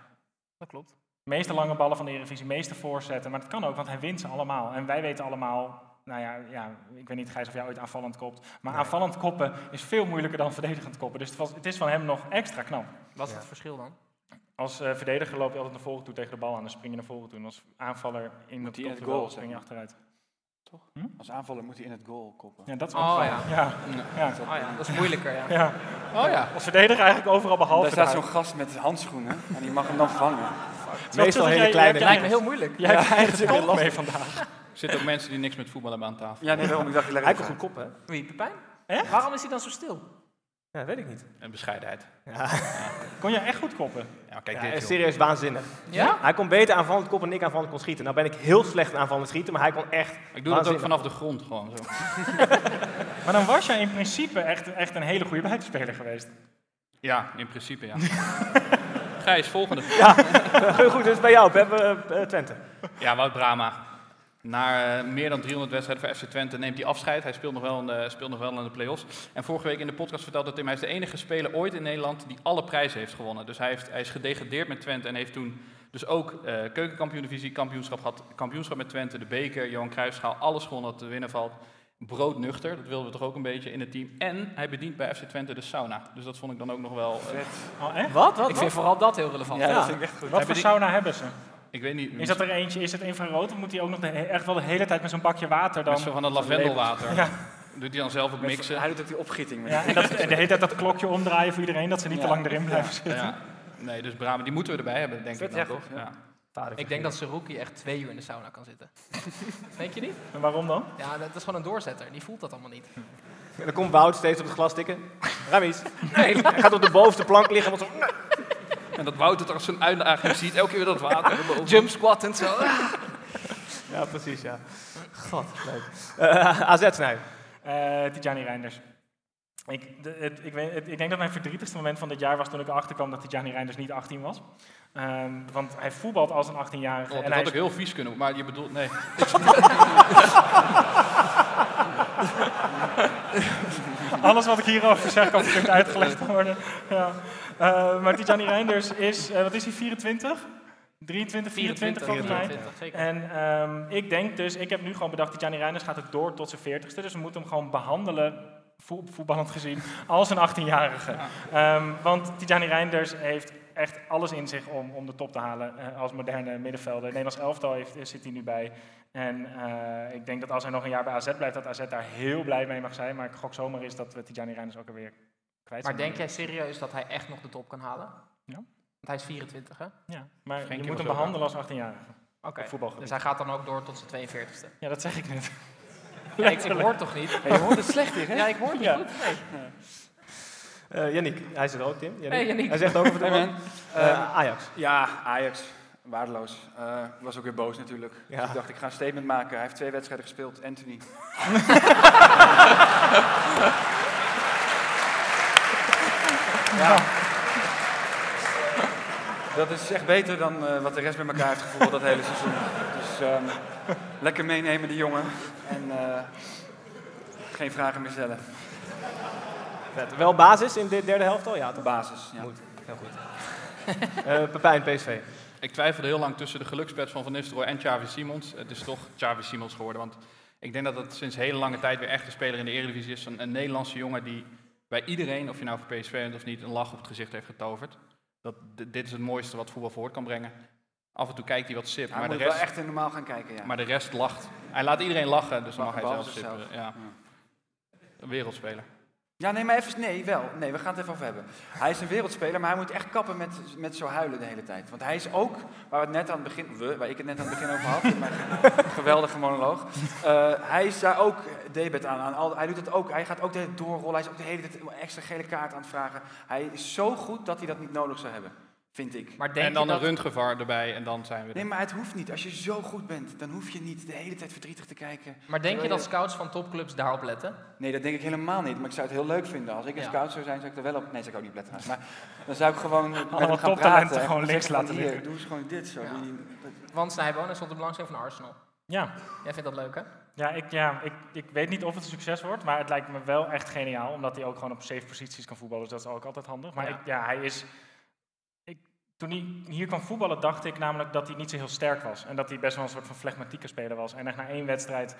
Speaker 5: dat klopt.
Speaker 6: De meeste lange ballen van de Eredivisie, meeste voorzetten. Maar dat kan ook, want hij wint ze allemaal. En wij weten allemaal, nou ja, ja ik weet niet Gijs of jij ooit aanvallend kopt. Maar aanvallend koppen is veel moeilijker dan verdedigend koppen. Dus het, was, het is van hem nog extra knap.
Speaker 5: Wat is het verschil dan?
Speaker 6: Als eh, verdediger loop je altijd naar voren toe tegen de bal aan. Dan spring je naar voren toe. En als aanvaller in
Speaker 4: Moet
Speaker 6: topduel
Speaker 4: goal,
Speaker 6: spring je
Speaker 4: zeg
Speaker 6: achteruit.
Speaker 4: als aanvaller moet hij in het goal koppen.
Speaker 6: Ja, dat is
Speaker 5: Oh, ja.
Speaker 6: ja. ja.
Speaker 5: Oh ja, dat is moeilijker, ja.
Speaker 6: Ja.
Speaker 5: Oh ja.
Speaker 6: Als verdediger eigenlijk overal behalve
Speaker 4: Daar staat zo'n gast met handschoenen en die mag hem dan vangen.
Speaker 3: Meestal
Speaker 6: jij-
Speaker 3: hele
Speaker 6: jij-
Speaker 3: kleine.
Speaker 6: jij-
Speaker 5: Lijkt me heel moeilijk.
Speaker 6: Jij hebt
Speaker 4: Ja,
Speaker 6: je
Speaker 4: dat is
Speaker 6: eigen
Speaker 4: heel
Speaker 6: tolk mee vandaag.
Speaker 7: Er zitten ook mensen die niks met voetbal hebben aan tafel.
Speaker 4: Ja, nee, daarom ik dacht, je
Speaker 3: Hij
Speaker 4: legt
Speaker 3: kan goed koppen, hè?
Speaker 5: Wie, Pepijn?
Speaker 6: Echt?
Speaker 5: Waarom is hij dan zo stil?
Speaker 3: Ja, weet ik niet.
Speaker 7: En bescheidenheid.
Speaker 6: Kon je echt goed koppen?
Speaker 7: Ja, kijk
Speaker 3: Ja,
Speaker 7: dit joh.
Speaker 3: serieus waanzinnig.
Speaker 5: Ja?
Speaker 3: Hij kon beter aanvallend koppen dan ik aanvallend kon schieten. Nou ben ik heel slecht aanvallend schieten, maar hij kon echt
Speaker 7: Ik doe dat ook vanaf de grond gewoon zo.
Speaker 6: Maar dan was jij in principe echt, echt een hele goede buitenspeler geweest.
Speaker 7: Ja, in principe ja. Gijs, volgende.
Speaker 3: Goed, dus bij jou, Pep, eh, eh, Twente.
Speaker 7: Ja, Wout Brama. Na eh, meer dan 300 wedstrijden voor FC Twente neemt hij afscheid. Hij speelt nog wel in de, speelt nog wel in de play-offs. En vorige week in de podcast vertelde Tim, hij is de enige speler ooit in Nederland die alle prijzen heeft gewonnen. Dus hij, heeft, hij is gedegradeerd met Twente en heeft toen dus ook eh keukenkampioen-divisie, kampioenschap gehad. Kampioenschap met Twente, de beker, Johan Cruijffschaal, alles gewonnen dat te winnen valt. Broodnuchter, dat wilden we toch ook een beetje in het team. En hij bedient bij FC Twente de sauna. Dus dat vond ik dan ook nog wel... eh,
Speaker 6: Oh, echt?
Speaker 3: Wat? Wat?
Speaker 5: Ik vind vooral dat heel relevant.
Speaker 4: Ja, dat vind ik echt goed.
Speaker 6: Wat voor sauna hebben ze?
Speaker 7: Ik weet niet,
Speaker 6: Is dat er eentje, is het infrarood of moet hij ook nog de, echt wel de hele tijd met zo'n bakje water dan?
Speaker 7: met zo van dat lavendelwater.
Speaker 6: Ja.
Speaker 7: Doet hij dan zelf ook mixen.
Speaker 4: Hij doet ook die opgieting. Met
Speaker 6: Ja, en, dat, en de hele tijd dat klokje omdraaien voor iedereen, dat ze niet te lang erin blijven zitten.
Speaker 7: Ja. Nee, dus Brama, die moeten we erbij hebben, denk ik dan toch?
Speaker 4: ja.
Speaker 5: Ik denk dat Seruki echt twee uur in de sauna kan zitten. Denk je niet?
Speaker 6: En waarom dan?
Speaker 5: Ja, dat is gewoon een doorzetter. Die voelt dat allemaal niet.
Speaker 3: En dan komt Wout steeds op het glas tikken. Ramis. Nee, hij gaat op de bovenste plank liggen. en wordt zo,
Speaker 7: En dat Wout het als zo'n uitdaging ziet, elke keer weer dat water.
Speaker 5: Jump squat en zo.
Speaker 3: Ja, precies, ja. God, leuk. Eh AZ.
Speaker 6: Eh Tijani Reinders. Ik, de- het, ik, weet, het- ik denk dat mijn verdrietigste moment van dit jaar was toen ik erachter kwam dat Tijani Reinders niet 18 was. Ehm, want hij voetbalt als een 18-jarige.
Speaker 7: Oh,
Speaker 6: en
Speaker 7: dat
Speaker 6: hij
Speaker 7: had ik heel vies kunnen, maar je bedoelt, nee.
Speaker 6: Alles wat ik hierover zeg kan verkeerd uitgelegd worden. Ja. Eh, maar Tijani Reinders is, eh, wat is hij, 24? 23, 24 volgens mij.
Speaker 5: 24, zeker.
Speaker 6: En ehm, ik denk dus, ik heb nu gewoon bedacht, Tijani Reinders gaat het door tot zijn 40ste. Dus we moeten hem gewoon behandelen, vo- voetballend gezien, als een 18-jarige. Ehm, want Tijani Reinders heeft echt alles in zich om, om de top te halen eh, als moderne middenvelder. Het Nederlands elftal heeft, zit hij nu bij. En ik denk dat als hij nog een jaar bij AZ blijft, dat AZ daar heel blij mee mag zijn. Maar ik gok zomaar is dat we Tijani Reinders ook alweer kwijt
Speaker 5: Maar denk jij serieus dat hij echt nog de top kan halen?
Speaker 6: Ja.
Speaker 5: Want hij is 24, hè?
Speaker 6: Ja, maar
Speaker 7: Frenkie
Speaker 6: je moet hem
Speaker 7: ook
Speaker 6: behandelen als 18-jarige.
Speaker 5: Oké.
Speaker 6: Voetbalgebied.
Speaker 5: Dus hij gaat dan ook door tot zijn 42ste.
Speaker 6: Ja, dat zeg ik net.
Speaker 5: Ja, ik, ik hoor toch niet?
Speaker 4: Je hoort het slecht hier, hè?
Speaker 5: Ja, ik hoor het niet
Speaker 6: Ja.
Speaker 5: goed. Nee.
Speaker 3: Eh Yannick, hij zit er ook, Tim. Yannick.
Speaker 5: Hey, Yannick.
Speaker 3: Hij zegt ook over de man.
Speaker 4: man.
Speaker 3: Eh, Ajax.
Speaker 4: Ja, Ajax. Waardeloos. Eh, was ook weer boos natuurlijk.
Speaker 3: Ja.
Speaker 4: Dus ik dacht, ik ga een statement maken. Hij heeft twee wedstrijden gespeeld. Anthony. ja. Dat is echt beter dan eh, wat de rest met elkaar heeft gevoeld dat hele seizoen. Dus ehm, Lekker meenemen, die jongen. En eh, geen vragen meer stellen.
Speaker 3: Vet. Wel basis in de derde helft al? Ja,
Speaker 4: De
Speaker 3: toch?
Speaker 4: basis. Ja.
Speaker 3: Moet. Heel goed. Eh Pepijn, PSV.
Speaker 7: Ik twijfelde heel lang tussen de gelukspet van Van Nistelrooy en Xavi Simons. Het is toch Xavi Simons geworden, want ik denk dat het sinds hele lange tijd weer echt een speler in de Eredivisie is. Een, een Nederlandse jongen die bij iedereen, of je nou voor PSV bent of niet, een lach op het gezicht heeft getoverd. Dat, dit is het mooiste wat voetbal voort kan brengen. Af en toe kijkt hij wat sip,
Speaker 4: Hij
Speaker 7: maar, de
Speaker 4: moet wel
Speaker 7: rest,
Speaker 4: echt normaal gaan kijken, ja.
Speaker 7: maar de rest lacht. Hij laat iedereen lachen, dus dan mag hij zelf sippen. Ja. Een wereldspeler.
Speaker 4: Ja, nee, maar even, nee, wel. Nee, we gaan het even over hebben. Hij is een wereldspeler, maar hij moet echt kappen met, met zo huilen de hele tijd. Want hij is ook, waar, het net aan het begin, waar ik het net aan het begin over had, mijn geweldige monoloog. eh, hij is daar ook debet aan. aan al, hij doet het ook, hij gaat ook de hele doorrollen. Hij is ook de hele tijd extra gele kaart aan het vragen. Hij is zo goed dat hij dat niet nodig zou hebben, vind ik.
Speaker 5: Maar denk
Speaker 7: En dan
Speaker 5: je
Speaker 7: een
Speaker 5: dat...
Speaker 7: röntgenvar erbij en dan zijn we er.
Speaker 4: Nee, maar het hoeft niet. Als je zo goed bent, dan hoef je niet de hele tijd verdrietig te kijken.
Speaker 5: Maar denk je dat scouts van topclubs daarop letten?
Speaker 4: Nee, dat denk ik helemaal niet. Maar ik zou het heel leuk vinden. Als ik een
Speaker 5: Ja.
Speaker 4: scout zou zijn, zou ik er wel op... Nee, zou ik ook niet letten. Maar dan zou ik gewoon met
Speaker 6: Allemaal
Speaker 4: gaan praten.
Speaker 6: gewoon links laten
Speaker 4: hier,
Speaker 6: liggen.
Speaker 4: Doe eens gewoon dit zo.
Speaker 5: Ja. Want Snijboon is op de belangstelling van Arsenal.
Speaker 6: Ja,
Speaker 5: Jij vindt dat leuk, hè?
Speaker 6: ja, ik, ja ik, ik weet niet of het een succes wordt, maar het lijkt me wel echt geniaal, omdat hij ook gewoon op safe posities kan voetballen, dus dat is ook altijd handig. Maar
Speaker 5: Ja.
Speaker 6: Ik, ja, hij is... Toen hij hier kwam voetballen, dacht ik namelijk dat hij niet zo heel sterk was. En dat hij best wel een soort van flegmatieke speler was. En echt na één wedstrijd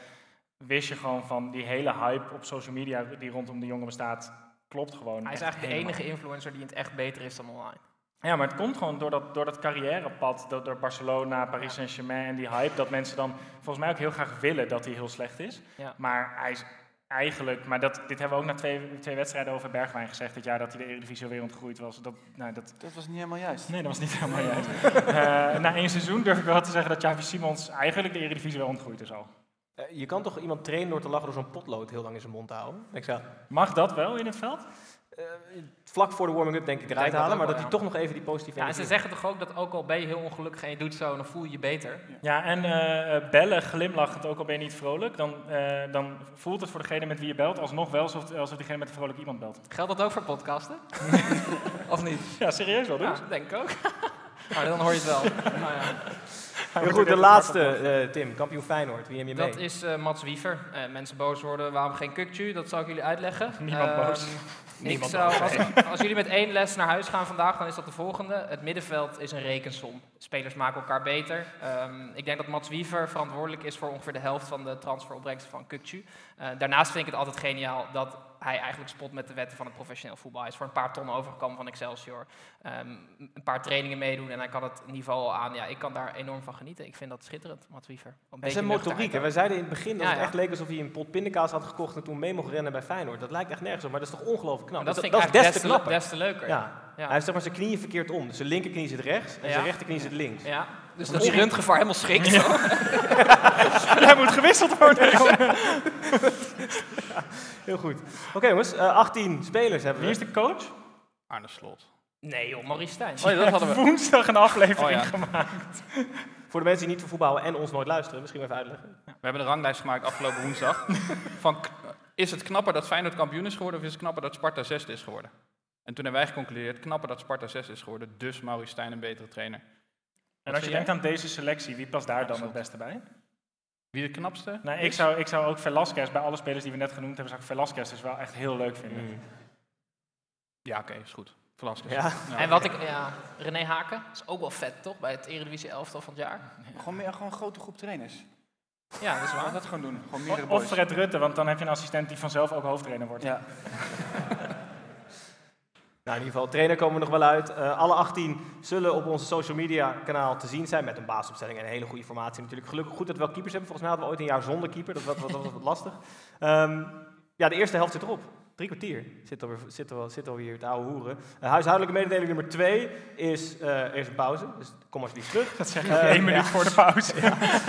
Speaker 6: wist je gewoon van die hele hype op social media die rondom de jongen bestaat, klopt gewoon.
Speaker 5: Hij is eigenlijk de enige influencer die in het echt beter is dan online.
Speaker 6: Ja, maar het komt gewoon door dat, door dat carrièrepad, door, door Barcelona, Paris Saint-Germain en die hype, dat mensen dan volgens mij ook heel graag willen dat hij heel slecht is.
Speaker 5: Ja.
Speaker 6: Maar hij is eigenlijk, maar dat, dit hebben we ook na twee, twee wedstrijden over Bergwijn gezegd, dit jaar dat hij de Eredivisie alweer ontgroeid was. Dat, nou, dat,
Speaker 4: Dat was niet helemaal juist.
Speaker 6: nee, dat was niet helemaal juist. Eh, na één seizoen durf ik wel te zeggen dat Javi Simons eigenlijk de Eredivisie wel ontgroeid is al.
Speaker 3: Eh, je kan toch iemand trainen door te lachen door zo'n potlood heel lang in zijn mond te houden? Ik zou,
Speaker 6: Mag dat wel in het veld?
Speaker 3: Eh, vlak voor de warming-up denk ik eruit halen, maar dat hij
Speaker 5: ja.
Speaker 3: toch nog even die positieve
Speaker 5: Ja, en ze
Speaker 3: energie-
Speaker 5: zeggen toch ook dat ook al ben je heel ongelukkig en je doet zo, dan voel je je beter.
Speaker 6: Ja, en eh, eh, bellen glimlachend, ook al ben je niet vrolijk, dan, eh, dan voelt het voor degene met wie je belt alsnog wel alsof, alsof diegene met een vrolijk iemand belt.
Speaker 5: Geldt dat ook voor podcasten? of niet?
Speaker 6: Ja, serieus wel, dus?
Speaker 5: Ja, denk ik ook. maar dan hoor je het wel. nou ja.
Speaker 3: Heel goed, de laatste, eh, Tim, kampioen Feyenoord. Wie neem je mee?
Speaker 5: Dat is eh, Mats Wiever. Eh, mensen boos worden, waarom geen kukju? Dat zal ik jullie uitleggen.
Speaker 6: Niemand
Speaker 5: Ehm,
Speaker 6: boos.
Speaker 5: Ik zou, als jullie met één les naar huis gaan vandaag, dan is dat de volgende. Het middenveld is een rekensom. Spelers maken elkaar beter. Ehm, ik denk dat Mats Wiever verantwoordelijk is voor ongeveer de helft van de transferopbrengsten van Kukcu. Eh, daarnaast vind ik het altijd geniaal dat hij eigenlijk spot met de wetten van het professioneel voetbal. Hij is voor een paar ton overgekomen van Excelsior. Ehm, een paar trainingen meedoen en hij kan het niveau al aan. Ja, ik kan daar enorm van genieten. Ik vind dat schitterend, Mats Wiever. Een
Speaker 3: En
Speaker 5: beetje
Speaker 3: zijn motoriek, wij zeiden in het begin dat
Speaker 5: Ja,
Speaker 3: het
Speaker 5: ja.
Speaker 3: echt leek alsof hij een pot pindakaas had gekocht en toen mee mocht rennen bij Feyenoord. Dat lijkt echt nergens op, maar dat is toch ongelooflijk knap.
Speaker 5: Maar dat
Speaker 3: Dus
Speaker 5: vind ik
Speaker 3: dat is
Speaker 5: eigenlijk
Speaker 3: des te
Speaker 5: des te,
Speaker 3: knapper.
Speaker 5: des te leuker.
Speaker 3: Ja.
Speaker 5: Ja.
Speaker 3: Hij heeft zeg maar zijn knieën verkeerd om. Dus zijn linkerknie zit rechts en
Speaker 5: Ja.
Speaker 3: zijn rechterknie zit links.
Speaker 5: Ja, dus dat die röntgenvar helemaal schrikt. zo.
Speaker 6: Hij moet gewisseld worden.
Speaker 3: Heel goed. Oké jongens, eh, 18 spelers hebben we.
Speaker 6: Wie is de coach?
Speaker 7: Arne Slot.
Speaker 5: Nee joh, Maurice Stijn.
Speaker 7: Oh ja, dat hadden we.
Speaker 6: Woensdag een aflevering
Speaker 7: Oh ja.
Speaker 6: gemaakt.
Speaker 3: Voor de mensen die niet van voetbal houden en ons nooit luisteren, misschien even uitleggen.
Speaker 7: We hebben een ranglijst gemaakt afgelopen woensdag. Van, is het knapper dat Feyenoord kampioen is geworden of is het knapper dat Sparta zesde is geworden? En toen hebben wij geconcludeerd, knapper dat Sparta zesde is geworden, dus Maurice Stijn een betere trainer.
Speaker 6: En als je denkt aan deze selectie, wie past daar dan het beste bij?
Speaker 7: Wie de knapste?
Speaker 6: Nou, ik zou, ik zou ook Velasquez, bij alle spelers die we net genoemd hebben, zou ik Velasquez dus wel echt heel leuk vinden.
Speaker 7: Ja, oké, is goed. Velasquez.
Speaker 3: Ja.
Speaker 5: En wat ik, ja, René Haken, is ook wel vet toch, bij het Eredivisie elftal van het jaar.
Speaker 4: Gewoon, meer, gewoon een grote groep trainers.
Speaker 5: Ja, dat is waar.
Speaker 4: dat gewoon doen. Gewoon meerdere
Speaker 6: Of. Fred Rutte, want dan heb je een assistent die vanzelf ook hoofdtrainer wordt.
Speaker 4: Ja.
Speaker 3: Nou, in ieder geval, trainer komen we nog wel uit. Eh, alle 18 zullen op onze social media kanaal te zien zijn met een basisopstelling en een hele goede formatie natuurlijk. Gelukkig goed dat we wel keepers hebben. Volgens mij hadden we ooit een jaar zonder keeper, dat was, dat was wat lastig. Ehm, ja, de eerste helft zit erop. Drie kwartier zit alweer, zit alweer, zit alweer hier te ouwe hoeren. Eh, huishoudelijke mededeling nummer twee is, eh, er is een pauze, dus kom alsjeblieft terug.
Speaker 6: Dat zeg
Speaker 3: Eh,
Speaker 6: één minuut
Speaker 3: ja.
Speaker 6: voor de pauze.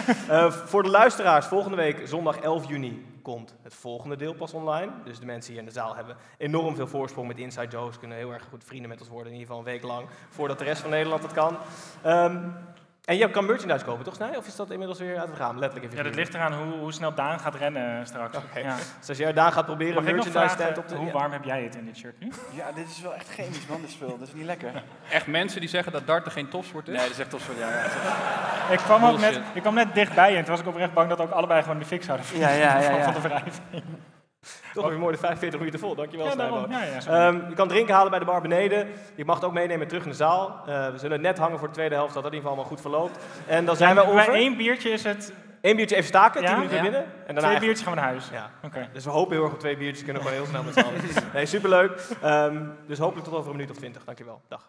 Speaker 3: Voor de luisteraars, volgende week, zondag 11 juni, komt het volgende deel pas online. Dus de mensen hier in de zaal hebben enorm veel voorsprong met Inside Jokes. Kunnen heel erg goed vrienden met ons worden, in ieder geval een week lang, voordat de rest van Nederland het kan. Ehm, En je kan merchandise kopen, toch Snij? Of is dat inmiddels weer uit het raam? Letterlijk even.
Speaker 6: Ja, dat ligt eraan hoe, hoe snel Daan gaat rennen straks. Ja.
Speaker 3: Dus als jij daar gaat proberen
Speaker 6: Mag
Speaker 3: merchandise
Speaker 6: vragen,
Speaker 3: stand op te...
Speaker 6: hoe
Speaker 3: ja.
Speaker 6: warm heb jij het in dit shirt nu?
Speaker 4: Ja, dit is wel echt chemisch, man, dit spul. Dat is niet lekker.
Speaker 7: Echt mensen die zeggen dat darten geen topsport is?
Speaker 4: Nee, dat is echt topsport, ja. ja.
Speaker 6: Ik kwam, ook net, ik kwam net dichtbij en toen was ik oprecht bang dat ook allebei gewoon de fik zouden
Speaker 4: Ja, ja, ja,
Speaker 6: van-
Speaker 4: ja.
Speaker 6: van de wrijving.
Speaker 3: Toch weer mooi de 45 minuten vol. Dankjewel,
Speaker 6: Ja,
Speaker 3: Snijbo.
Speaker 6: daarom. Ja, ja, sorry.
Speaker 3: Ehm, je kan drinken halen bij de bar beneden. Je mag het ook meenemen terug in de zaal. Eh, we zullen net hangen voor de tweede helft, dat dat in ieder geval allemaal goed verloopt. En dan zijn we
Speaker 6: Bij
Speaker 3: over.
Speaker 6: één biertje is het...
Speaker 3: Eén biertje even staken,
Speaker 6: Ja?
Speaker 3: 10 minuten binnen. En daarna
Speaker 6: Twee biertjes gaan we naar huis.
Speaker 3: Ja. Dus we hopen heel erg op twee biertjes. Kunnen we gewoon heel snel met z'n allen. Nee, superleuk. Ehm, dus hopelijk tot over een minuut of twintig. Dankjewel. Dag.